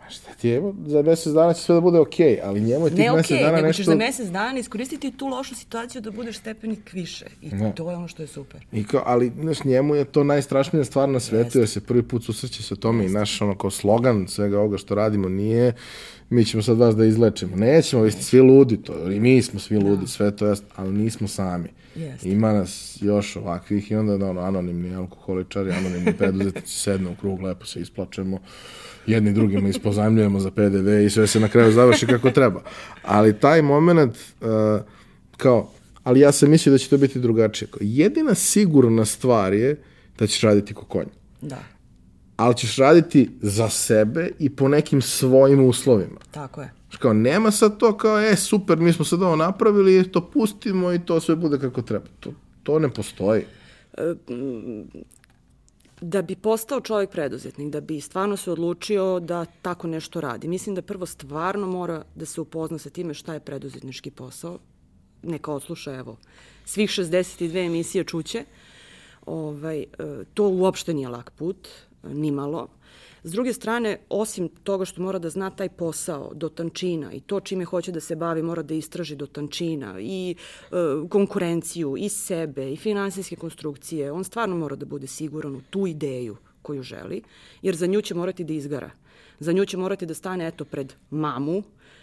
šta ti je, za mesec dana će sve da bude okej, okay, ali njemu je tih okay, mesec dana nešto... Ne okej,
nego ćeš za mesec dana iskoristiti tu lošu situaciju da budeš stepenik više. I ne. to je ono što je super.
I kao, ali, znaš, njemu je to najstrašnija stvar na svetu, jer se prvi put susreće sa tome Jeste. i naš, ono, kao slogan svega ovoga što radimo nije mi ćemo sad vas da izlečimo. Nećemo, vi ste svi ludi, to, i mi smo svi ludi, da. sve to jest, ali nismo sami. Jeste. Ima nas još ovakvih i onda da, ono, anonimni alkoholičari, anonimni (laughs) preduzetnici sednu u krug, lepo se isplačemo jedni drugima ispozajmljujemo za PDV i sve se na kraju završi kako treba. Ali taj moment, uh, kao, ali ja sam mislio da će to biti drugačije. Jedina sigurna stvar je da ćeš raditi ko konj.
Da.
Ali ćeš raditi za sebe i po nekim svojim uslovima.
Tako je.
Kao, nema sad to kao, e, super, mi smo sad ovo napravili, to pustimo i to sve bude kako treba. To, to ne postoji.
Da bi postao čovjek preduzetnik, da bi stvarno se odlučio da tako nešto radi. Mislim da prvo stvarno mora da se upozna sa time šta je preduzetnički posao. Neka odsluša, evo, svih 62 emisije čuće. Ovaj, e, to uopšte nije lak put, ni malo. S druge strane, osim toga što mora da zna taj posao do tančina i to čime hoće da se bavi, mora da istraži do tančina i e, konkurenciju i sebe i finansijske konstrukcije, on stvarno mora da bude siguran u tu ideju koju želi, jer za nju će morati da izgara. Za nju će morati da stane eto pred mamu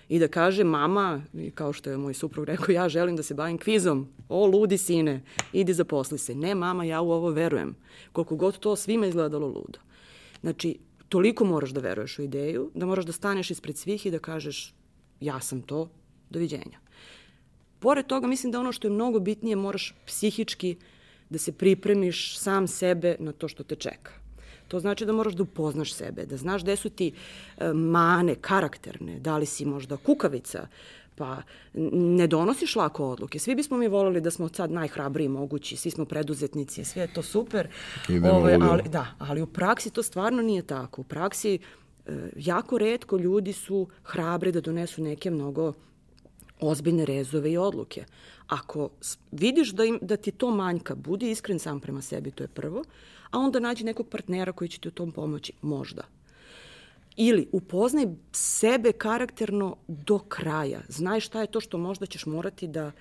i da kaže mama, kao što je moj suprug rekao, ja želim da se bavim kvizom. O, ludi sine, idi zaposli se. Ne, mama, ja u ovo verujem. Koliko god to svima izgledalo ludo. Znači, toliko moraš da veruješ u ideju, da moraš da staneš ispred svih i da kažeš ja sam to, doviđenja. Pored toga, mislim da ono što je mnogo bitnije, moraš psihički da se pripremiš sam sebe na to što te čeka. To znači da moraš da upoznaš sebe, da znaš gde su ti e, mane karakterne, da li si možda kukavica, pa ne donosiš lako odluke. Svi bismo mi volili da smo sad najhrabriji mogući, svi smo preduzetnici, sve je to super.
Idemo Ove,
ali, da, ali u praksi to stvarno nije tako. U praksi e, jako redko ljudi su hrabri da donesu neke mnogo ozbiljne rezove i odluke. Ako vidiš da, im, da ti to manjka, budi iskren sam prema sebi, to je prvo, a onda nađi nekog partnera koji će ti u tom pomoći, možda. Ili upoznaj sebe karakterno do kraja. Znaj šta je to što možda ćeš morati da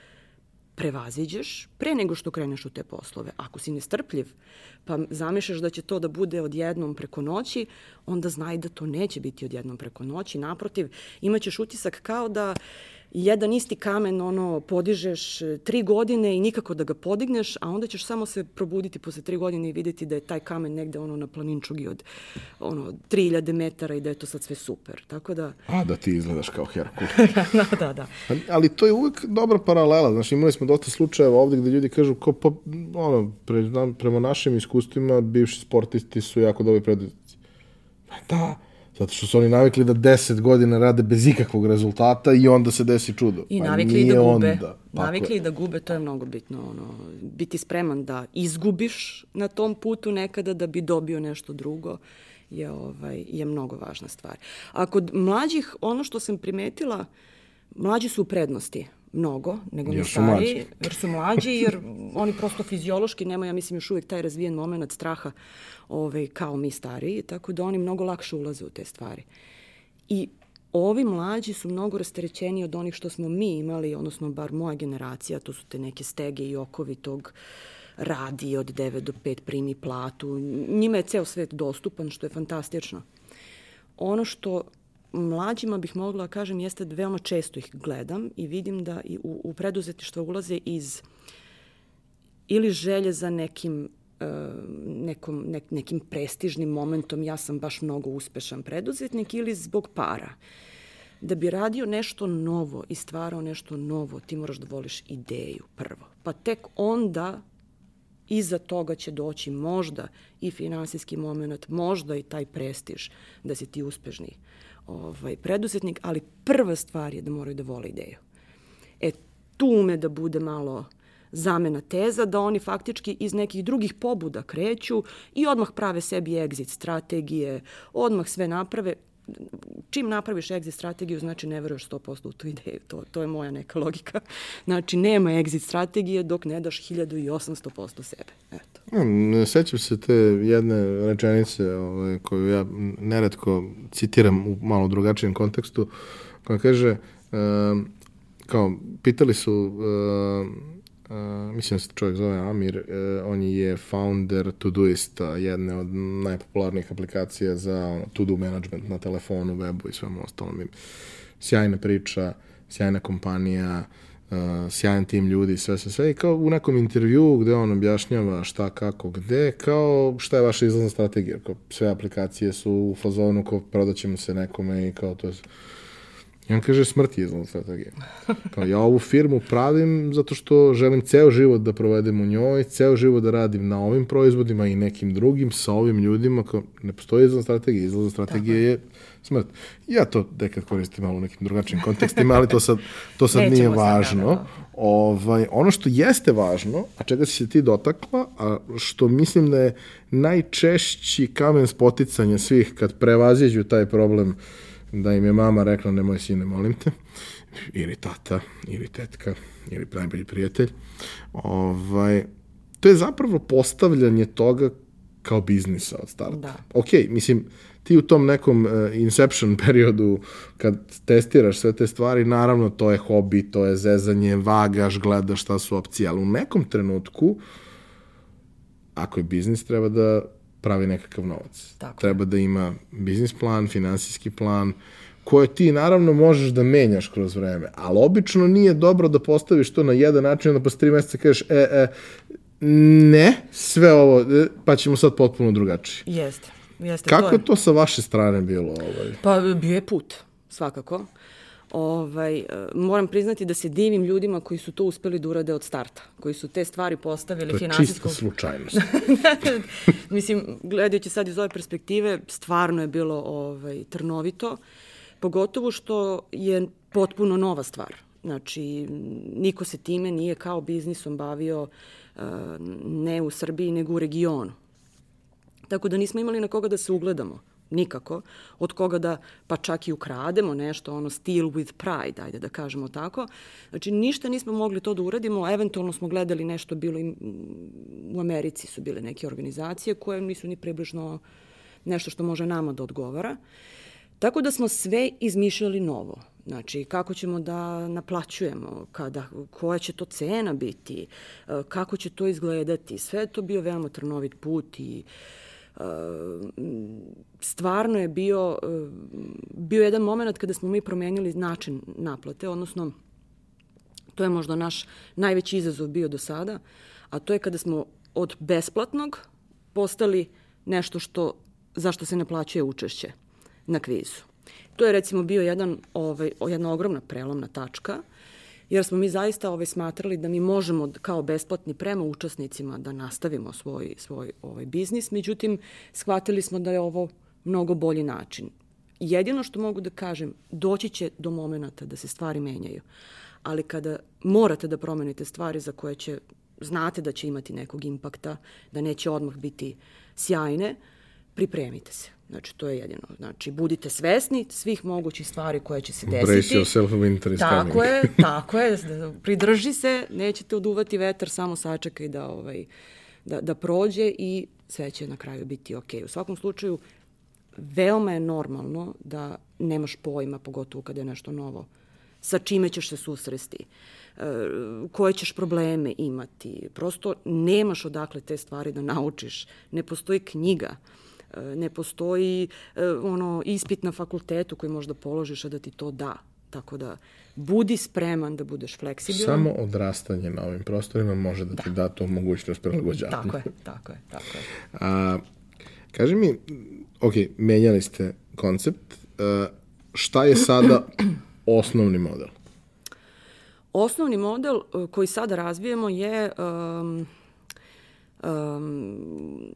prevaziđeš pre nego što kreneš u te poslove. Ako si nestrpljiv, pa zamišljaš da će to da bude odjednom preko noći, onda znaj da to neće biti odjednom preko noći. Naprotiv, imaćeš utisak kao da jedan isti kamen ono podižeš e, tri godine i nikako da ga podigneš, a onda ćeš samo se probuditi posle tri godine i videti da je taj kamen negde ono na planinčugi od ono 3000 metara i da je to sad sve super. Tako da...
A da ti izgledaš kao Herkul. (laughs)
da, da, da.
Ali to je uvek dobra paralela. Znaš, imali smo dosta slučajeva ovde gde ljudi kažu ko, pa, ono, pre, prema našim iskustvima bivši sportisti su jako dobri preduzetnici. Pa da, Zato što su oni navikli da 10 godina rade bez ikakvog rezultata i onda se desi čudo.
I
pa
navikli da gube. Onda. Navikli da gube, to je mnogo bitno. Ono, biti spreman da izgubiš na tom putu nekada da bi dobio nešto drugo je, ovaj, je mnogo važna stvar. A kod mlađih, ono što sam primetila, mlađi su u prednosti mnogo nego mi stari, jer su mlađi, jer oni prosto fiziološki nemaju, ja mislim, još uvijek taj razvijen moment straha ove, kao mi stariji, tako da oni mnogo lakše ulaze u te stvari. I ovi mlađi su mnogo rasterećeni od onih što smo mi imali, odnosno bar moja generacija, to su te neke stege i okovi tog radi od 9 do 5, primi platu. Njima je ceo svet dostupan, što je fantastično. Ono što mlađima bih mogla kažem jeste da veoma često ih gledam i vidim da i u, u preduzetištvo ulaze iz ili želje za nekim e, nekom, nek, nekim prestižnim momentom ja sam baš mnogo uspešan preduzetnik ili zbog para. Da bi radio nešto novo i stvarao nešto novo, ti moraš da voliš ideju prvo. Pa tek onda iza toga će doći možda i finansijski moment, možda i taj prestiž da si ti uspešni ovaj, preduzetnik, ali prva stvar je da moraju da vole ideju. E, tu ume da bude malo zamena teza, da oni faktički iz nekih drugih pobuda kreću i odmah prave sebi exit strategije, odmah sve naprave, čim napraviš exit strategiju, znači ne veruješ 100% u tu ideju. To, to je moja neka logika. Znači, nema exit strategije dok ne daš 1800% sebe. Eto.
Hmm, sećam se te jedne rečenice ovaj, koju ja neretko citiram u malo drugačijem kontekstu, koja kaže, uh, kao, pitali su uh, Uh, mislim da se čovjek zove Amir, uh, on je founder Todoista, jedne od najpopularnijih aplikacija za to-do management na telefonu, webu i svemu ostalom. Sjajna priča, sjajna kompanija, uh, sjajan tim ljudi, sve, sve, sve. I kao u nekom intervju gde on objašnjava šta, kako, gde, kao šta je vaša izlazna strategija. Kao sve aplikacije su u fazonu kao prodaćemo se nekome i kao to je I on kaže smrt je izlazna strategija. Kao, ja ovu firmu pravim zato što želim ceo život da provedem u njoj, ceo život da radim na ovim proizvodima i nekim drugim sa ovim ljudima. Kao, ne postoji izlazna strategija. Izlazna strategija je smrt. Ja to nekad koristim malo u nekim drugačijim kontekstima, ali to sad, to sad nije važno. Da, da, da. Ovaj, ono što jeste važno, a čega si se ti dotakla, a što mislim da je najčešći kamen spoticanja svih kad prevaziđu taj problem uh, da im je mama rekla nemoj sine, molim te, ili tata, ili tetka, ili najbolji prijatelj. Ovaj, to je zapravo postavljanje toga kao biznisa od starta. Da. Ok, mislim, ti u tom nekom uh, inception (laughs) periodu kad testiraš sve te stvari, naravno to je hobi, to je zezanje, vagaš, gledaš šta su opcije, ali u nekom trenutku ako je biznis treba da pravi nekakav novac. Tako. Treba da ima biznis plan, finansijski plan, koje ti naravno možeš da menjaš kroz vreme, ali obično nije dobro da postaviš to na jedan način, onda posle tri meseca kažeš, e, e, ne, sve ovo, e, pa ćemo sad potpuno drugačije.
Jeste. Jeste,
Kako to je to sa vaše strane bilo? Ovaj?
Pa bio je put, svakako. Ovaj, e, moram priznati da se divim ljudima koji su to uspeli da urade od starta, koji su te stvari postavili
to je čista slučajnost. (laughs)
Mislim, gledajući sad iz ove perspektive, stvarno je bilo ovaj, trnovito, pogotovo što je potpuno nova stvar. Znači, niko se time nije kao biznisom bavio uh, ne u Srbiji, nego u regionu. Tako da nismo imali na koga da se ugledamo nikako, od koga da pa čak i ukrademo nešto, ono steal with pride, ajde da kažemo tako. Znači ništa nismo mogli to da uradimo, eventualno smo gledali nešto, bilo i u Americi su bile neke organizacije koje nisu ni približno nešto što može nama da odgovara. Tako da smo sve izmišljali novo. Znači, kako ćemo da naplaćujemo, kada, koja će to cena biti, kako će to izgledati. Sve je to bio veoma trnovit put i uh, stvarno je bio, bio jedan moment kada smo mi promenili način naplate, odnosno to je možda naš najveći izazov bio do sada, a to je kada smo od besplatnog postali nešto što, zašto se ne plaćuje učešće na kvizu. To je recimo bio jedan, ovaj, jedna ogromna prelomna tačka jer smo mi zaista ovaj, smatrali da mi možemo kao besplatni prema učesnicima da nastavimo svoj, svoj ovaj, biznis, međutim, shvatili smo da je ovo mnogo bolji način. Jedino što mogu da kažem, doći će do momenta da se stvari menjaju, ali kada morate da promenite stvari za koje će, znate da će imati nekog impakta, da neće odmah biti sjajne, pripremite se. Znači, to je jedino. Znači, budite svesni svih mogućih stvari koje će se desiti.
Brace yourself winter is
tako
coming.
je, (laughs) tako je. Pridrži se, nećete oduvati vetar, samo sačekaj da, ovaj, da, da prođe i sve će na kraju biti ok. U svakom slučaju, veoma je normalno da nemaš pojma, pogotovo kada je nešto novo, sa čime ćeš se susresti, e, koje ćeš probleme imati. Prosto nemaš odakle te stvari da naučiš. Ne postoji knjiga ne postoji e, ono ispit na fakultetu koji možda položiš, a da ti to da. Tako da, budi spreman da budeš fleksibilan.
Samo odrastanje na ovim prostorima može da, da. ti da to mogućnost prilagođavanja. (laughs)
Tako je, tako je, tako je.
A, kaži mi, ok, menjali ste koncept, a, e, šta je sada (clears throat) osnovni model?
Osnovni model e, koji sada razvijemo je um, um,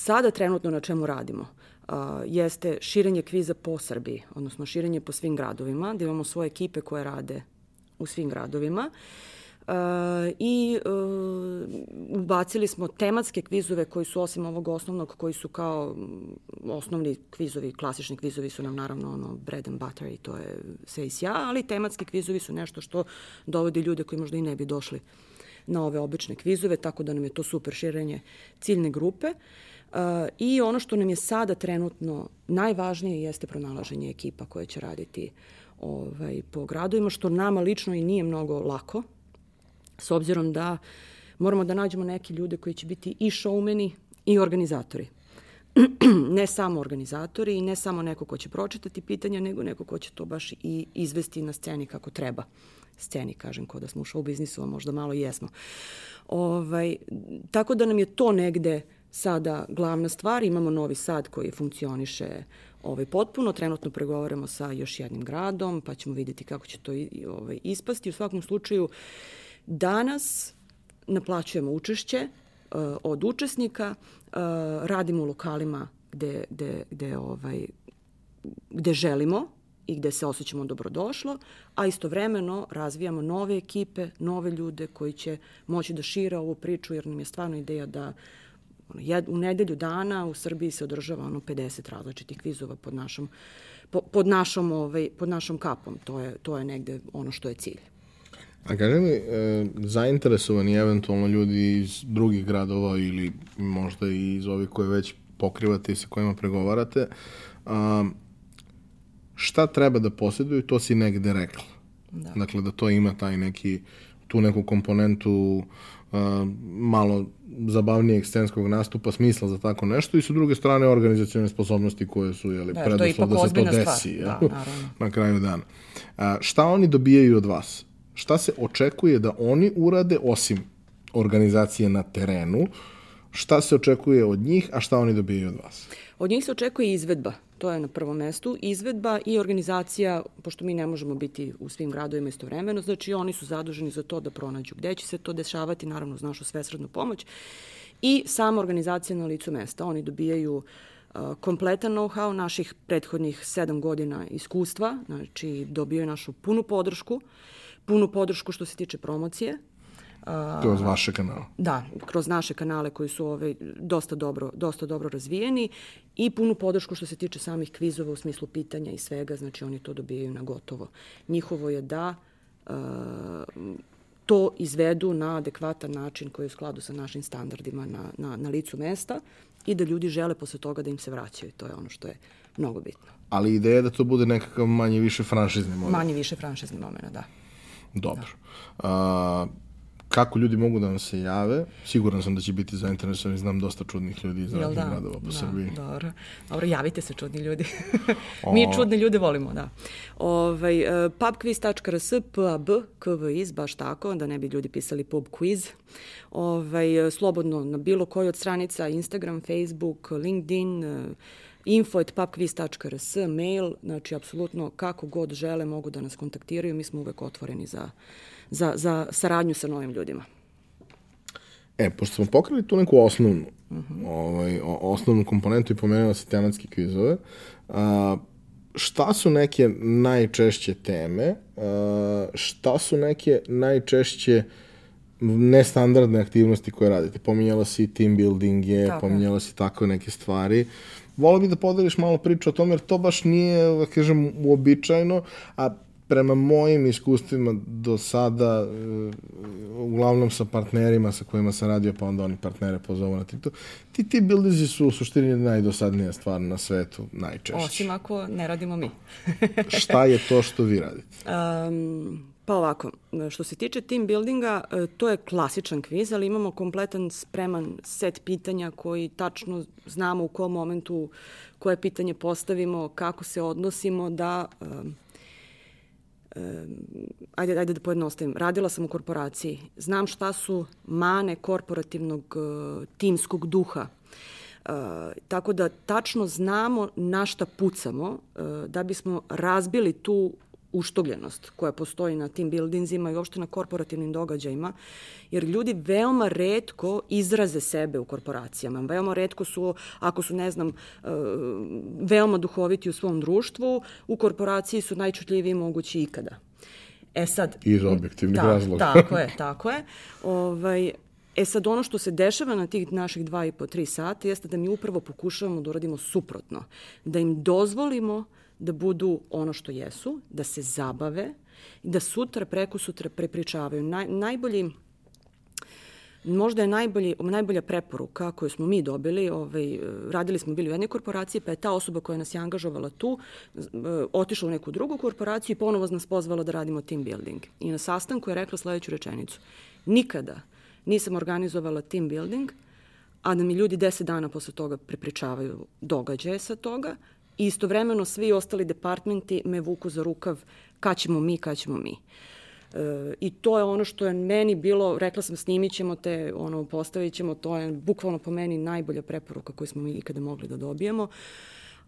sada trenutno na čemu radimo uh, jeste širenje kviza po Srbiji, odnosno širenje po svim gradovima, da imamo svoje ekipe koje rade u svim gradovima. Uh, I uh, ubacili smo tematske kvizove koji su osim ovog osnovnog, koji su kao osnovni kvizovi, klasični kvizovi su nam naravno ono bread and butter i to je sve i sja, ali tematski kvizovi su nešto što dovodi ljude koji možda i ne bi došli na ove obične kvizove, tako da nam je to super širenje ciljne grupe. Uh, I ono što nam je sada trenutno najvažnije jeste pronalaženje ekipa koje će raditi ovaj, po gradovima, što nama lično i nije mnogo lako, s obzirom da moramo da nađemo neke ljude koji će biti i showmeni i organizatori. (clears throat) ne samo organizatori i ne samo neko ko će pročitati pitanja, nego neko ko će to baš i izvesti na sceni kako treba. Sceni, kažem, ko da smo u show biznisu, a možda malo jesmo. Ovaj, tako da nam je to negde uh, sada glavna stvar. Imamo Novi Sad koji funkcioniše ovaj, potpuno. Trenutno pregovaramo sa još jednim gradom, pa ćemo videti kako će to ovaj, ispasti. U svakom slučaju, danas naplaćujemo učešće uh, od učesnika, uh, radimo u lokalima gde, gde, gde, ovaj, gde želimo i gde se osjećamo dobrodošlo, a istovremeno razvijamo nove ekipe, nove ljude koji će moći da šire ovu priču, jer nam je stvarno ideja da Ono, jed, u nedelju dana u Srbiji se održava ono 50 različitih kvizova pod našom, po, pod našom, ovaj, pod našom kapom. To je, to je negde ono što je cilj.
A kaže mi, e, zainteresovani eventualno ljudi iz drugih gradova ili možda i iz ovih koje već pokrivate i sa kojima pregovarate, a, šta treba da posjeduju, to si negde rekla. Da. Dakle, da to ima taj neki, tu neku komponentu malo zabavnijeg scenskog nastupa smisla za tako nešto i sa druge strane organizacione sposobnosti koje su jeli, da, preduslov da se to desi
da, (laughs)
na kraju dana. A, šta oni dobijaju od vas? Šta se očekuje da oni urade osim organizacije na terenu? Šta se očekuje od njih, a šta oni dobijaju od vas?
Od njih se očekuje izvedba to je na prvom mestu, izvedba i organizacija, pošto mi ne možemo biti u svim gradovima istovremeno, znači oni su zaduženi za to da pronađu gde će se to dešavati, naravno uz našu svesrednu pomoć, i sama organizacija na licu mesta. Oni dobijaju uh, kompletan know-how naših prethodnih sedam godina iskustva, znači dobijaju našu punu podršku, punu podršku što se tiče promocije,
Kroz vaše kanale.
Da, kroz naše kanale koji su ove, dosta, dobro, dosta dobro razvijeni i punu podršku što se tiče samih kvizova u smislu pitanja i svega, znači oni to dobijaju na gotovo. Njihovo je da uh, to izvedu na adekvatan način koji je u skladu sa našim standardima na, na, na licu mesta i da ljudi žele posle toga da im se vraćaju. To je ono što je mnogo bitno.
Ali ideja je da to bude nekakav manje više franšizni moment.
Manje više franšizni moment, da.
Dobro. Da. Uh, kako ljudi mogu da vam se jave. Siguran sam da će biti zainteresovani, znam dosta čudnih ljudi iz raznih da? gradova po da, Srbiji.
Dobro. dobro, javite se čudni ljudi. (laughs) Mi čudne ljude volimo, da. Ovaj, uh, pubquiz.rs, pab, kviz, baš tako, da ne bi ljudi pisali pub quiz. Ovaj, e, slobodno na bilo koji od stranica, Instagram, Facebook, LinkedIn, uh, info.pubquiz.rs, mail, znači apsolutno kako god žele mogu da nas kontaktiraju, mi smo uvek otvoreni za za, za saradnju sa novim ljudima.
E, pošto smo pokrili tu neku osnovnu, uh -huh. ovaj, osnovnu komponentu i pomenula se tematske kvizove, a, šta su neke najčešće teme, a, šta su neke najčešće nestandardne aktivnosti koje radite? Pominjala si team buildinge, tako. pominjala si tako neke stvari. Volio bih da podeliš malo priču o tome, jer to baš nije, da kažem, uobičajeno, a prema mojim iskustvima do sada, uh, uglavnom sa partnerima sa kojima sam radio, pa onda oni partnere pozovu na TikTok, ti ti buildizi su u suštini najdosadnija stvar na svetu, najčešće.
Osim ako ne radimo mi. (laughs)
Šta je to što vi radite?
Um, Pa ovako, što se tiče team buildinga, e, to je klasičan kviz, ali imamo kompletan spreman set pitanja koji tačno znamo u kom momentu koje pitanje postavimo, kako se odnosimo da um, ajde, ajde da pojednostavim, radila sam u korporaciji, znam šta su mane korporativnog uh, timskog duha, Uh, tako da tačno znamo na šta pucamo uh, da bismo razbili tu uštogljenost koja postoji na tim buildingzima i uopšte na korporativnim događajima, jer ljudi veoma redko izraze sebe u korporacijama. Veoma redko su, ako su, ne znam, e, veoma duhoviti u svom društvu, u korporaciji su najčutljiviji mogući ikada.
E sad... Iz objektivnih da, razloga.
Tako je, tako je. Ovaj, E sad, ono što se dešava na tih naših dva i po, tri sata jeste da mi upravo pokušavamo da uradimo suprotno. Da im dozvolimo uh, da budu ono što jesu, da se zabave i da sutra, preko sutra prepričavaju. Naj, najbolji možda je najbolji, najbolja preporuka koju smo mi dobili, ovaj, radili smo bili u jednoj korporaciji, pa je ta osoba koja nas je angažovala tu eh, otišla u neku drugu korporaciju i ponovo nas pozvala da radimo team building. I na sastanku je rekla sledeću rečenicu. Nikada nisam organizovala team building, a da mi ljudi deset dana posle toga prepričavaju događaje sa toga, i istovremeno svi ostali departmenti me vuku za rukav kad ćemo mi, kad ćemo mi. E, I to je ono što je meni bilo, rekla sam snimit ćemo te, ono, postavit ćemo, to je bukvalno po meni najbolja preporuka koju smo mi ikada mogli da dobijemo.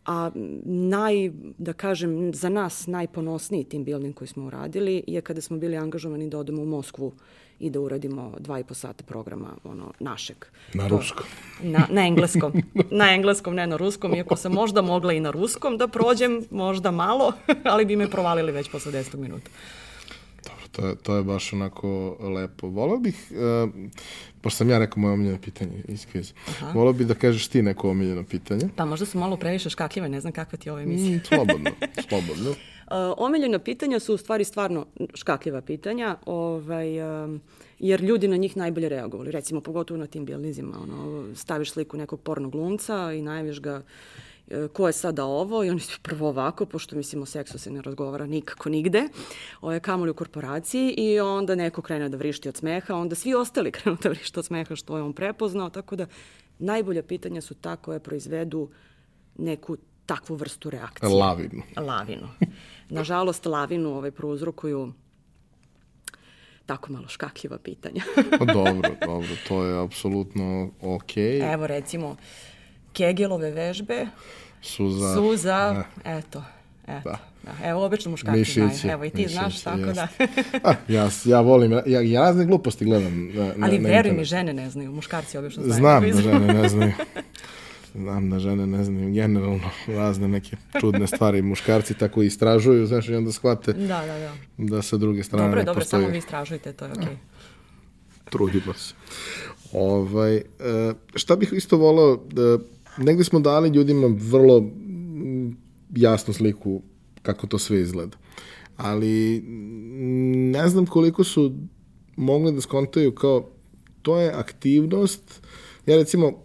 A naj, da kažem, za nas najponosniji team building koji smo uradili je kada smo bili angažovani da odemo u Moskvu i da uradimo dva i po sata programa ono, našeg.
Na to, ruskom.
Na, na engleskom. (laughs) na engleskom, ne na ruskom, iako sam možda mogla i na ruskom da prođem, možda malo, (laughs) ali bi me provalili već posle 10 minuta.
Dobro, to je, to je baš onako lepo. Volao bih, uh, pošto sam ja rekao moje omiljeno pitanje iz kviza, volao bih da kažeš ti neko omiljeno pitanje.
Pa možda su malo previše škakljive, ne znam kakva ti je ova emisija.
Mm, slobodno, slobodno. (laughs)
Uh, omiljena pitanja su u stvari stvarno škakljiva pitanja, ovaj, um, jer ljudi na njih najbolje reagovali. Recimo, pogotovo na tim bilnizima. Ono, staviš sliku nekog pornog glumca i najaviš ga uh, ko je sada ovo i oni su prvo ovako, pošto mislim o seksu se ne razgovara nikako nigde, o je kamoli u korporaciji i onda neko krene da vrišti od smeha, onda svi ostali (laughs) krenu da vrišti od smeha što je on prepoznao, tako da najbolja pitanja su ta koje proizvedu neku takvu vrstu reakcije.
Lavinu.
Lavinu. Nažalost, lavinu ovaj, prouzrokuju tako malo škakljiva pitanja. (laughs)
Pa dobro, dobro, to je apsolutno okej.
Okay. Evo recimo, Kegelove vežbe
Suza.
Suza, eto. Eto. Da. da. Evo, obično muškarci mišići, znaju. Evo, i ti mišići, znaš, tako jest. da. (laughs)
A, ja, ja volim, ja, ja razne gluposti gledam. Na, na,
Ali veruj mi, žene ne znaju, muškarci obično znaju.
Znam da (laughs) žene ne znaju. Znam da žene ne znaju generalno razne neke čudne stvari. Muškarci tako istražuju, znaš, i onda shvate
da, da, da.
da sa druge strane
dobro, ne dobro,
postoji.
samo vi istražujte, to je okej. Okay.
Trudimo se. Ovaj, e, šta bih isto volao, da, negde smo dali ljudima vrlo jasnu sliku kako to sve izgleda. Ali ne znam koliko su mogli da skontaju kao to je aktivnost, ja recimo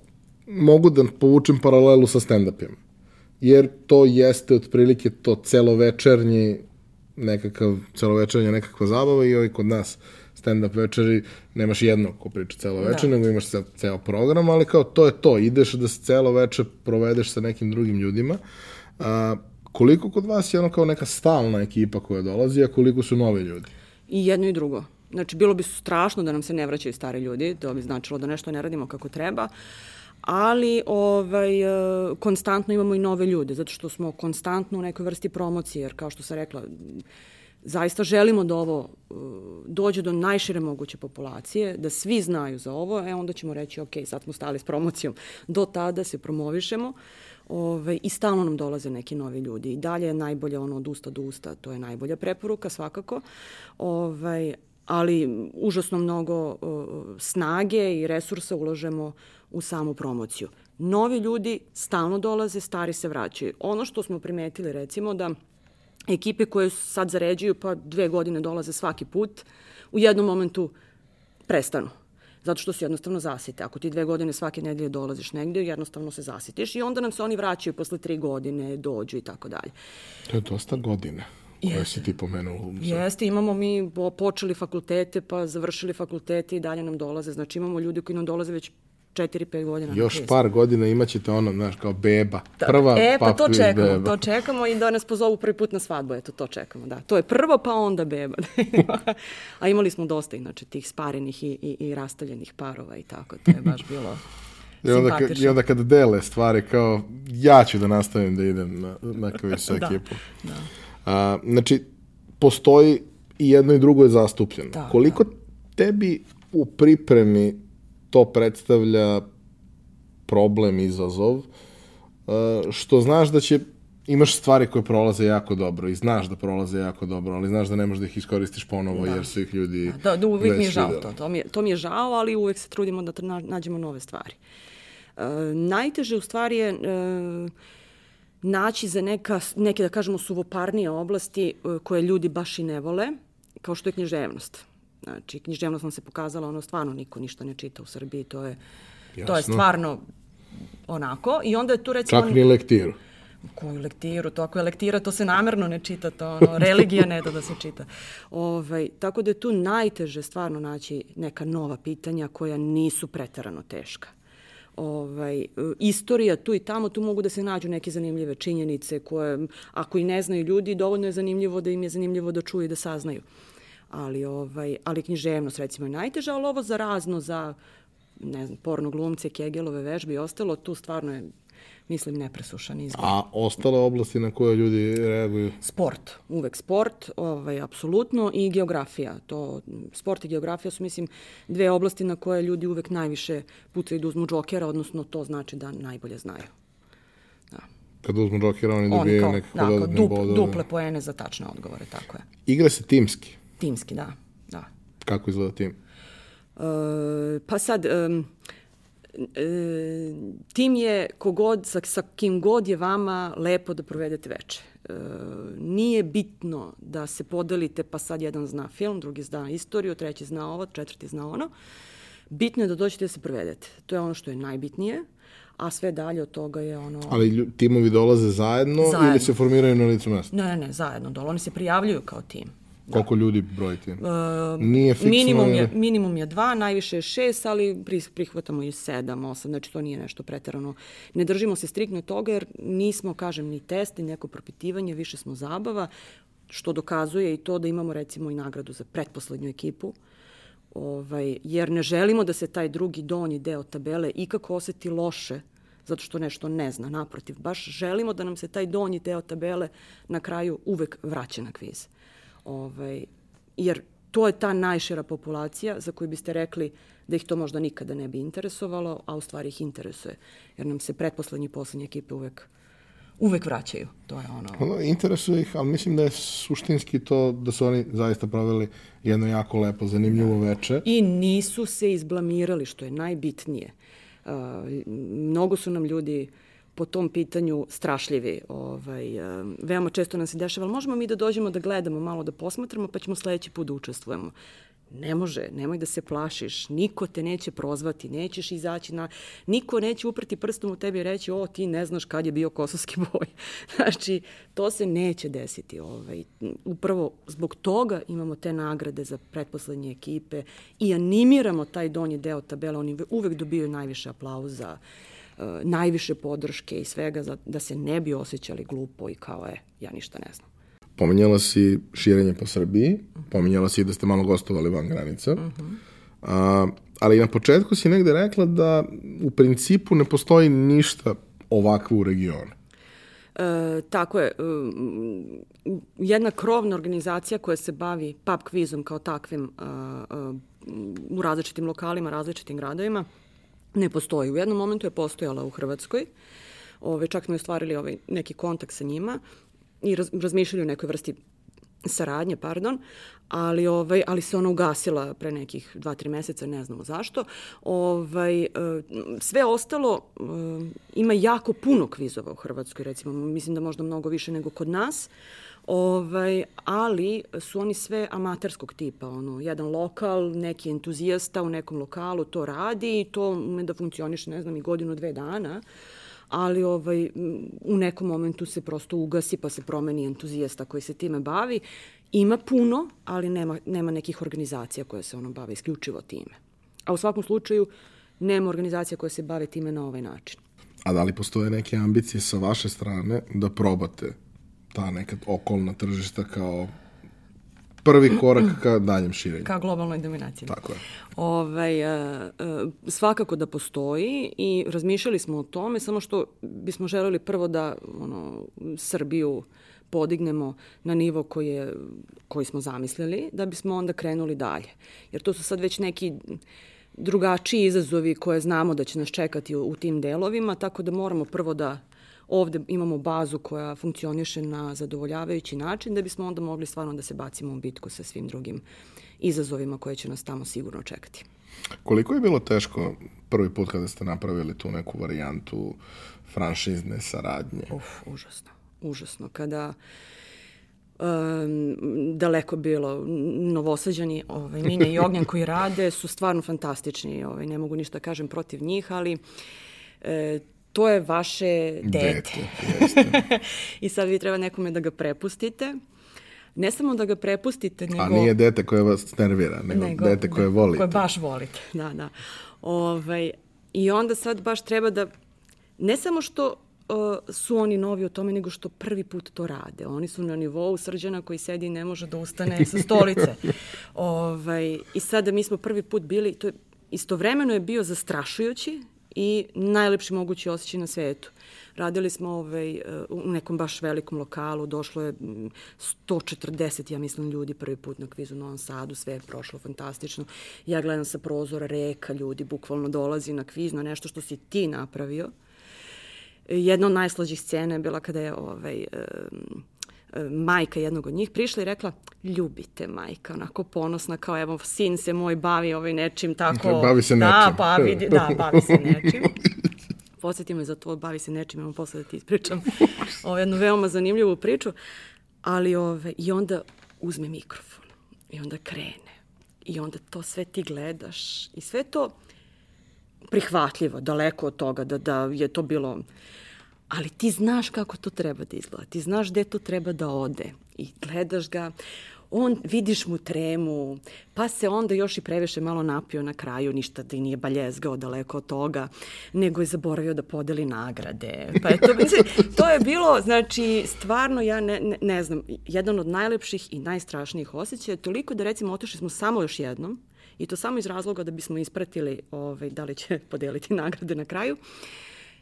mogu da povučem paralelu sa stand-upima. Jer to jeste otprilike to celovečernji nekakav, celovečernja nekakva zabava i ovaj kod nas stand-up večeri nemaš jednog ko priča celo večer, da. nego imaš ceo, ceo program, ali kao to je to, ideš da se celo večer provedeš sa nekim drugim ljudima. A, koliko kod vas je ono kao neka stalna ekipa koja dolazi, a koliko su novi ljudi?
I jedno i drugo. Znači, bilo bi strašno da nam se ne vraćaju stari ljudi, to bi značilo da nešto ne radimo kako treba, ali ovaj, e, konstantno imamo i nove ljude, zato što smo konstantno u nekoj vrsti promocije, jer kao što sam rekla, zaista želimo da ovo e, dođe do najšire moguće populacije, da svi znaju za ovo, e onda ćemo reći, ok, sad smo stali s promocijom. Do tada se promovišemo ove, ovaj, i stalno nam dolaze neki novi ljudi. I dalje je najbolje ono od usta do usta, to je najbolja preporuka svakako. Ovaj, ali užasno mnogo uh, snage i resursa ulažemo u samu promociju. Novi ljudi stalno dolaze, stari se vraćaju. Ono što smo primetili recimo da ekipe koje sad zaređuju pa dve godine dolaze svaki put, u jednom momentu prestanu zato što se jednostavno zasite. Ako ti dve godine svake nedelje dolaziš negde, jednostavno se zasitiš i onda nam se oni vraćaju posle tri godine, dođu i tako dalje.
To je dosta godina koje si ti pomenuo.
Jeste, imamo mi počeli fakultete, pa završili fakultete i dalje nam dolaze. Znači imamo ljudi koji nam dolaze već 4-5 godina.
Još par godina imaćete ono, znaš, kao beba. Da. Prva,
e, pa to čekamo, beba. to čekamo i da nas pozovu prvi put na svadbu, eto, to čekamo, da. To je prvo, pa onda beba. (laughs) A imali smo dosta, inače, tih sparenih i, i, i rastavljenih parova i tako, to je baš bilo...
I onda, ka, I onda kad dele stvari kao ja ću da nastavim da idem na, na koju (laughs) sa da, ekipu. Da. A, znači, postoji i jedno i drugo je zastupljeno. Da, Koliko da. tebi u pripremi to predstavlja problem, izazov, uh, što znaš da će imaš stvari koje prolaze jako dobro i znaš da prolaze jako dobro, ali znaš da ne možeš da ih iskoristiš ponovo da. jer su ih ljudi
Da, da uvek mi je žao to. To mi je, to mi je žao, ali uvek se trudimo da nađemo nove stvari. Uh, najteže u stvari je uh, naći za neka, neke, da kažemo, suvoparnije oblasti uh, koje ljudi baš i ne vole, kao što je književnost. Znači, književnost nam se pokazala, ono, stvarno niko ništa ne čita u Srbiji, to je, Jasno. to je stvarno onako. I onda je tu recimo...
Čak ni lektiru.
Koju lektiru? To ako je lektira, to se namerno ne čita, to ono, (laughs) religija ne da da se čita. Ovaj, tako da je tu najteže stvarno naći neka nova pitanja koja nisu preterano teška ovaj, istorija tu i tamo, tu mogu da se nađu neke zanimljive činjenice koje, ako i ne znaju ljudi, dovoljno je zanimljivo da im je zanimljivo da čuju i da saznaju ali, ovaj, ali književnost recimo je najteža, ali ovo za razno, za ne znam, porno glumce, kegelove vežbe i ostalo, tu stvarno je mislim, nepresušan izbor.
A ostale oblasti na koje ljudi reaguju?
Sport, uvek sport, ovaj, apsolutno, i geografija. To, sport i geografija su, mislim, dve oblasti na koje ljudi uvek najviše pucaju da uzmu džokera, odnosno to znači da najbolje znaju.
Da. Kad uzmu džokera, oni dobijaju nekako da, dodatne dup, bodove.
Duple poene za tačne odgovore, tako je.
Igra se timski?
Timski, da. da.
Kako izgleda tim?
Uh, pa sad, um, tim je kogod, sa, sa kim god je vama lepo da provedete veče. E, nije bitno da se podelite pa sad jedan zna film, drugi zna istoriju, treći zna ovo, četvrti zna ono. Bitno je da dođete da se provedete. To je ono što je najbitnije a sve dalje od toga je ono...
Ali timovi dolaze zajedno, zajedno. ili se formiraju na licu mesta?
Ne, ne, ne, zajedno. Dole oni se prijavljuju kao tim.
Koliko da. ljudi brojite? Uh,
Nije fiksno? Minimum je, minimum je dva, najviše je šest, ali prihvatamo i sedam, osam, znači to nije nešto preterano. Ne držimo se striktno toga jer nismo, kažem, ni test, ni neko propitivanje, više smo zabava, što dokazuje i to da imamo recimo i nagradu za pretposlednju ekipu, ovaj, jer ne želimo da se taj drugi donji deo tabele ikako oseti loše zato što nešto ne zna, naprotiv. Baš želimo da nam se taj donji deo tabele na kraju uvek vraća na kviz. Ovaj, jer to je ta najšira populacija za koju biste rekli da ih to možda nikada ne bi interesovalo, a u stvari ih interesuje. Jer nam se pretposlednji i poslednje ekipe uvek uvek vraćaju. To je ono...
ono interesuje ih, ali mislim da je suštinski to da su oni zaista pravili jedno jako lepo, zanimljivo veče.
I nisu se izblamirali, što je najbitnije. Uh, mnogo su nam ljudi po tom pitanju strašljivi. Ovaj, uh, veoma često nam se dešava, ali možemo mi da dođemo da gledamo, malo da posmatramo, pa ćemo sledeći put da učestvujemo. Ne može, nemoj da se plašiš, niko te neće prozvati, nećeš izaći na... Niko neće uprti prstom u tebi i reći, o, ti ne znaš kad je bio kosovski (laughs) boj. znači, to se neće desiti. Ovaj. Upravo zbog toga imamo te nagrade za pretposlednje ekipe i animiramo taj donji deo tabela, oni uvek dobijaju najviše aplauza, uh, najviše podrške i svega, da se ne bi osjećali glupo i kao, e, ja ništa ne znam.
Pominjala si širenje po Srbiji, pominjala si da ste malo gostovali van granica, uh -huh. a, ali na početku si negde rekla da u principu ne postoji ništa ovakvo u regionu.
E, tako je. E, jedna krovna organizacija koja se bavi pub kvizom kao takvim a, a, u različitim lokalima, različitim gradovima, ne postoji. U jednom momentu je postojala u Hrvatskoj. Ove, čak smo ostvarili ovaj neki kontakt sa njima i raz, razmišljali o nekoj vrsti saradnje, pardon, ali ovaj ali se ona ugasila pre nekih 2-3 meseca, ne znamo zašto. Ovaj e, sve ostalo e, ima jako puno kvizova u Hrvatskoj, recimo, mislim da možda mnogo više nego kod nas. Ovaj, ali su oni sve amaterskog tipa, ono, jedan lokal, neki entuzijasta u nekom lokalu to radi i to ume da funkcioniše, ne znam, i godinu, dve dana. Ali ovaj, u nekom momentu se prosto ugasi pa se promeni entuzijasta koji se time bavi. Ima puno, ali nema, nema nekih organizacija koje se ono bave isključivo time. A u svakom slučaju nema organizacija koja se bave time na ovaj način.
A da li postoje neke ambicije sa vaše strane da probate ta neka okolna tržišta kao prvi korak ka daljem širenju.
Ka globalnoj dominaciji.
Tako je.
Ovaj, uh, uh, svakako da postoji i razmišljali smo o tome, samo što bismo želeli prvo da ono, Srbiju podignemo na nivo koji, je, koji smo zamislili, da bismo onda krenuli dalje. Jer to su sad već neki drugačiji izazovi koje znamo da će nas čekati u, u tim delovima, tako da moramo prvo da ovde imamo bazu koja funkcioniše na zadovoljavajući način da bismo onda mogli stvarno da se bacimo u bitku sa svim drugim izazovima koje će nas tamo sigurno čekati.
Koliko je bilo teško prvi put kada ste napravili tu neku varijantu franšizne saradnje?
Uf, užasno. Užasno. Kada um, daleko bilo novosađani, ovaj, Minja i Ognjan koji rade su stvarno fantastični. Ovaj, ne mogu ništa da kažem protiv njih, ali e, to je vaše dete. dete (laughs) I sad vi treba nekome da ga prepustite. Ne samo da ga prepustite, nego...
A nije dete koje vas nervira, nego, nego dete koje volite.
Koje baš volite, da, da. Ovaj, I onda sad baš treba da... Ne samo što uh, su oni novi o tome, nego što prvi put to rade. Oni su na nivou srđana koji sedi i ne može da ustane sa (laughs) stolice. ovaj, I sada mi smo prvi put bili, to je, istovremeno je bio zastrašujući, i najlepši mogući osjećaj na svetu. Radili smo ovaj, u nekom baš velikom lokalu, došlo je 140, ja mislim, ljudi prvi put na kvizu u Novom Sadu, sve je prošlo fantastično. Ja gledam sa prozora, reka ljudi, bukvalno dolazi na kviz, na nešto što si ti napravio. Jedna od najslađih scena je bila kada je ovaj, um, majka jednog od njih prišla i rekla ljubite majka, onako ponosna kao evo sin se moj bavi ovaj nečim tako. (laughs)
Bavi se da,
nečim. Da, pa vidi, da, bavi se nečim. (laughs) Podsjeti me za to, bavi se nečim, imam posle da ti ispričam (laughs) ovo jednu veoma zanimljivu priču, ali ove, i onda uzme mikrofon i onda krene i onda to sve ti gledaš i sve to prihvatljivo, daleko od toga da, da je to bilo ali ti znaš kako to treba da izgleda, ti znaš gde to treba da ode i gledaš ga, on, vidiš mu tremu, pa se onda još i previše malo napio na kraju, ništa da i nije baljezgao daleko od toga, nego je zaboravio da podeli nagrade. Pa je to, (laughs) to je bilo, znači, stvarno ja ne, ne, ne znam, jedan od najlepših i najstrašnijih osjećaja, toliko da recimo otišli smo samo još jednom, i to samo iz razloga da bismo ispratili ovaj, da li će (laughs) podeliti nagrade na kraju.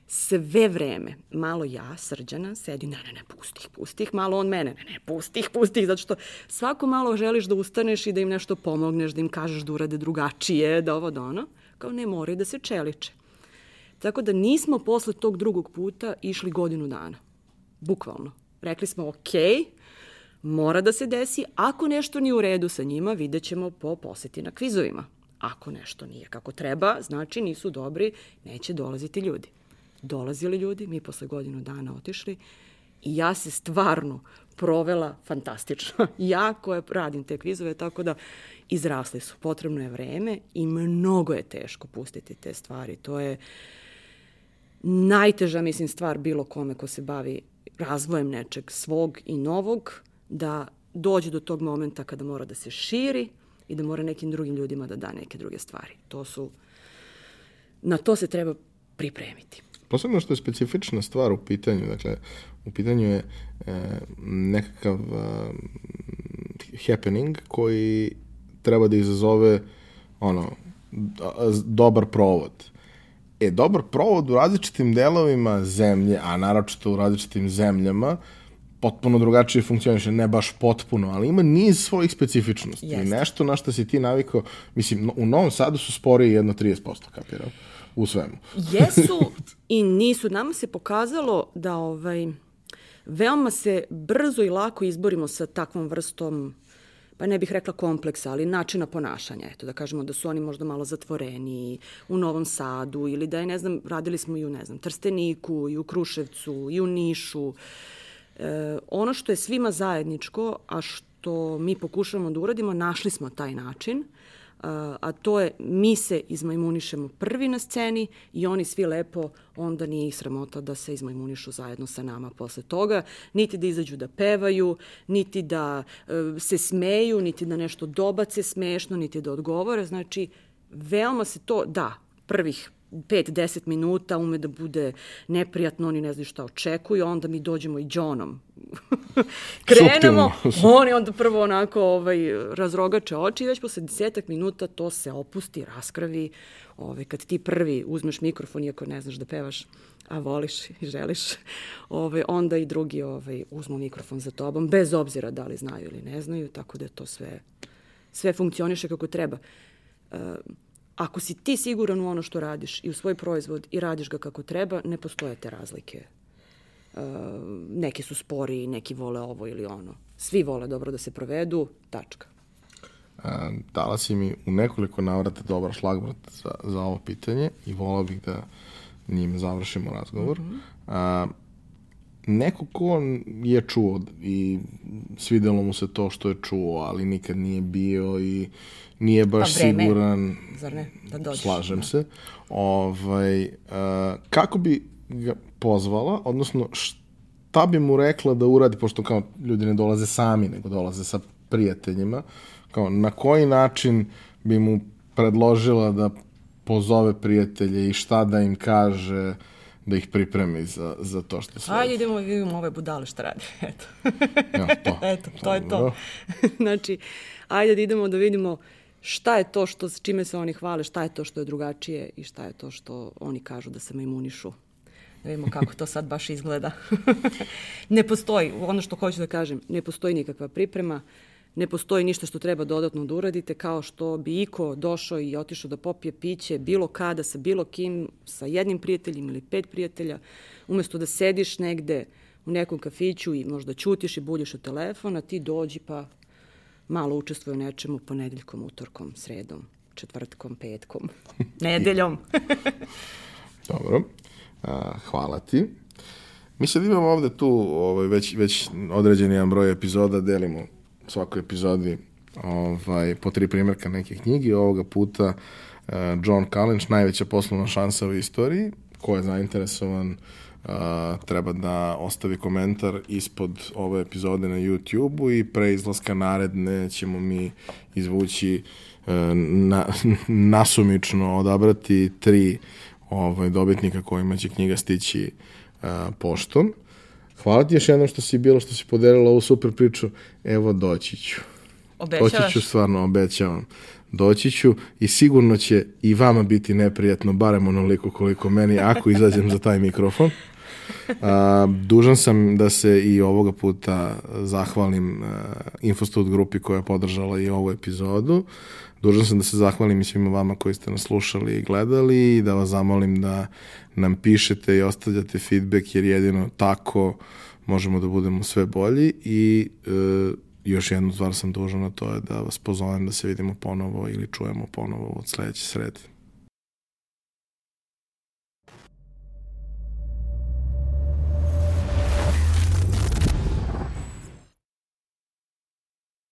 Sve vreme, malo ja, srđana, sedi, ne, ne, ne, pusti ih, pusti ih, malo on mene, ne, ne, pusti ih, pusti ih, zato što svako malo želiš da ustaneš i da im nešto pomogneš, da im kažeš da urade drugačije, da ovo, da ono, kao ne moraju da se čeliče. Tako da nismo posle tog drugog puta išli godinu dana. Bukvalno. Rekli smo, ok, mora da se desi, ako nešto nije u redu sa njima, vidjet ćemo po poseti na kvizovima. Ako nešto nije kako treba, znači nisu dobri, neće dolaziti ljudi. Dolazili ljudi, mi posle godinu dana otišli i ja se stvarno provela fantastično. (laughs) ja koja radim te kvizove, tako da izrasli su. Potrebno je vreme i mnogo je teško pustiti te stvari. To je najteža, mislim, stvar bilo kome ko se bavi razvojem nečeg svog i novog, da dođe do tog momenta kada mora da se širi i da mora nekim drugim ljudima da da neke druge stvari. To su, na to se treba pripremiti.
Posebno što je specifična stvar u pitanju, dakle, u pitanju je e, nekakav e, happening koji treba da izazove ono, dobar provod. E, dobar provod u različitim delovima zemlje, a naročito u različitim zemljama, potpuno drugačije funkcioniše, ne baš potpuno, ali ima niz svojih specifičnosti. Jeste. I nešto na što si ti navikao, mislim, u Novom Sadu su sporiji jedno 30%, kapirao, u svemu.
Jesu (laughs) i nisu. Nama se pokazalo da ovaj, veoma se brzo i lako izborimo sa takvom vrstom pa ne bih rekla kompleksa, ali načina ponašanja. Eto, da kažemo da su oni možda malo zatvoreni u Novom Sadu ili da je, ne znam, radili smo i u, ne znam, Trsteniku, i u Kruševcu, i u Nišu. E, ono što je svima zajedničko, a što mi pokušavamo da uradimo, našli smo taj način – a to je mi se izmajmunišemo prvi na sceni i oni svi lepo, onda nije ih sramota da se izmajmunišu zajedno sa nama posle toga, niti da izađu da pevaju, niti da e, se smeju, niti da nešto dobace smešno, niti da odgovore, znači veoma se to, da, prvih 5-10 minuta ume da bude neprijatno, oni ne znaju šta očekuju, onda mi dođemo i Johnom. (laughs) Krenemo, oni onda prvo onako ovaj, razrogače oči i već posle desetak minuta to se opusti, raskravi. Ovaj, kad ti prvi uzmeš mikrofon, iako ne znaš da pevaš, a voliš i želiš, ovaj, onda i drugi ovaj, uzmu mikrofon za tobom, bez obzira da li znaju ili ne znaju, tako da to sve, sve funkcioniše kako treba. Uh, ako si ti siguran u ono što radiš i u svoj proizvod i radiš ga kako treba, ne postoje te razlike. Uh, neki su spori, neki vole ovo ili ono. Svi vole dobro da se provedu, tačka.
A, dala si mi u nekoliko navrata dobar šlagvrat za, za ovo pitanje i volao bih da njim završimo razgovor. Mm -hmm. A, neko ko je čuo i svidelo mu se to što je čuo, ali nikad nije bio i nije baš pa siguran.
Zar ne? Da dođeš.
Slažem da. se. Ovaj, uh, kako bi ga pozvala, odnosno šta bi mu rekla da uradi, pošto kao ljudi ne dolaze sami, nego dolaze sa prijateljima, kao na koji način bi mu predložila da pozove prijatelje i šta da im kaže, da ih pripremi za, za to što sve.
Ajde, idemo vidimo ove budale šta rade. (laughs) Eto.
ja, to.
Eto, to je to. (laughs) znači, ajde da idemo da vidimo šta je to što, s čime se oni hvale, šta je to što je drugačije i šta je to što oni kažu da se me imunišu. Da vidimo kako to sad baš izgleda. (laughs) ne postoji, ono što hoću da kažem, ne postoji nikakva priprema. Ne postoji ništa što treba dodatno da uradite, kao što bi Iko došao i otišao da popije piće bilo kada sa bilo kim, sa jednim prijateljem ili pet prijatelja, umesto da sediš negde u nekom kafiću i možda ćutiš i buljiš u telefon, a ti dođi pa malo učestvuj u nečemu ponedeljkom, utorkom, sredom, četvrtkom, petkom, (laughs) nedeljom. (laughs)
Dobro, a, hvala ti. Mi sad imamo ovde tu ovaj, već, već određeni jedan broj epizoda, delimo svakoj epizodi ovaj, po tri primjerka neke knjige. Ovoga puta uh, John Kalinč, najveća poslovna šansa u istoriji. Ko je zainteresovan uh, treba da ostavi komentar ispod ove epizode na YouTube-u i pre izlaska naredne ćemo mi izvući uh, na, (laughs) nasumično odabrati tri ovaj, dobitnika kojima će knjiga stići uh, poštom. Hvala ti još jednom što si bilo, što si podelila ovu super priču. Evo, doći ću.
Obećavaš?
Doći ću stvarno, obećavam. doći ću i sigurno će i vama biti neprijatno, barem onoliko koliko meni, ako izađem za taj mikrofon. (laughs) A, dužan sam da se i ovoga puta zahvalim a, Infostud grupi koja je podržala i ovu epizodu. Dužan sam da se zahvalim i svima vama koji ste nas slušali i gledali i da vas zamolim da nam pišete i ostavljate feedback jer jedino tako možemo da budemo sve bolji i e, još jednu stvar sam dužan, a to je da vas pozovem da se vidimo ponovo ili čujemo ponovo od sledeće srede.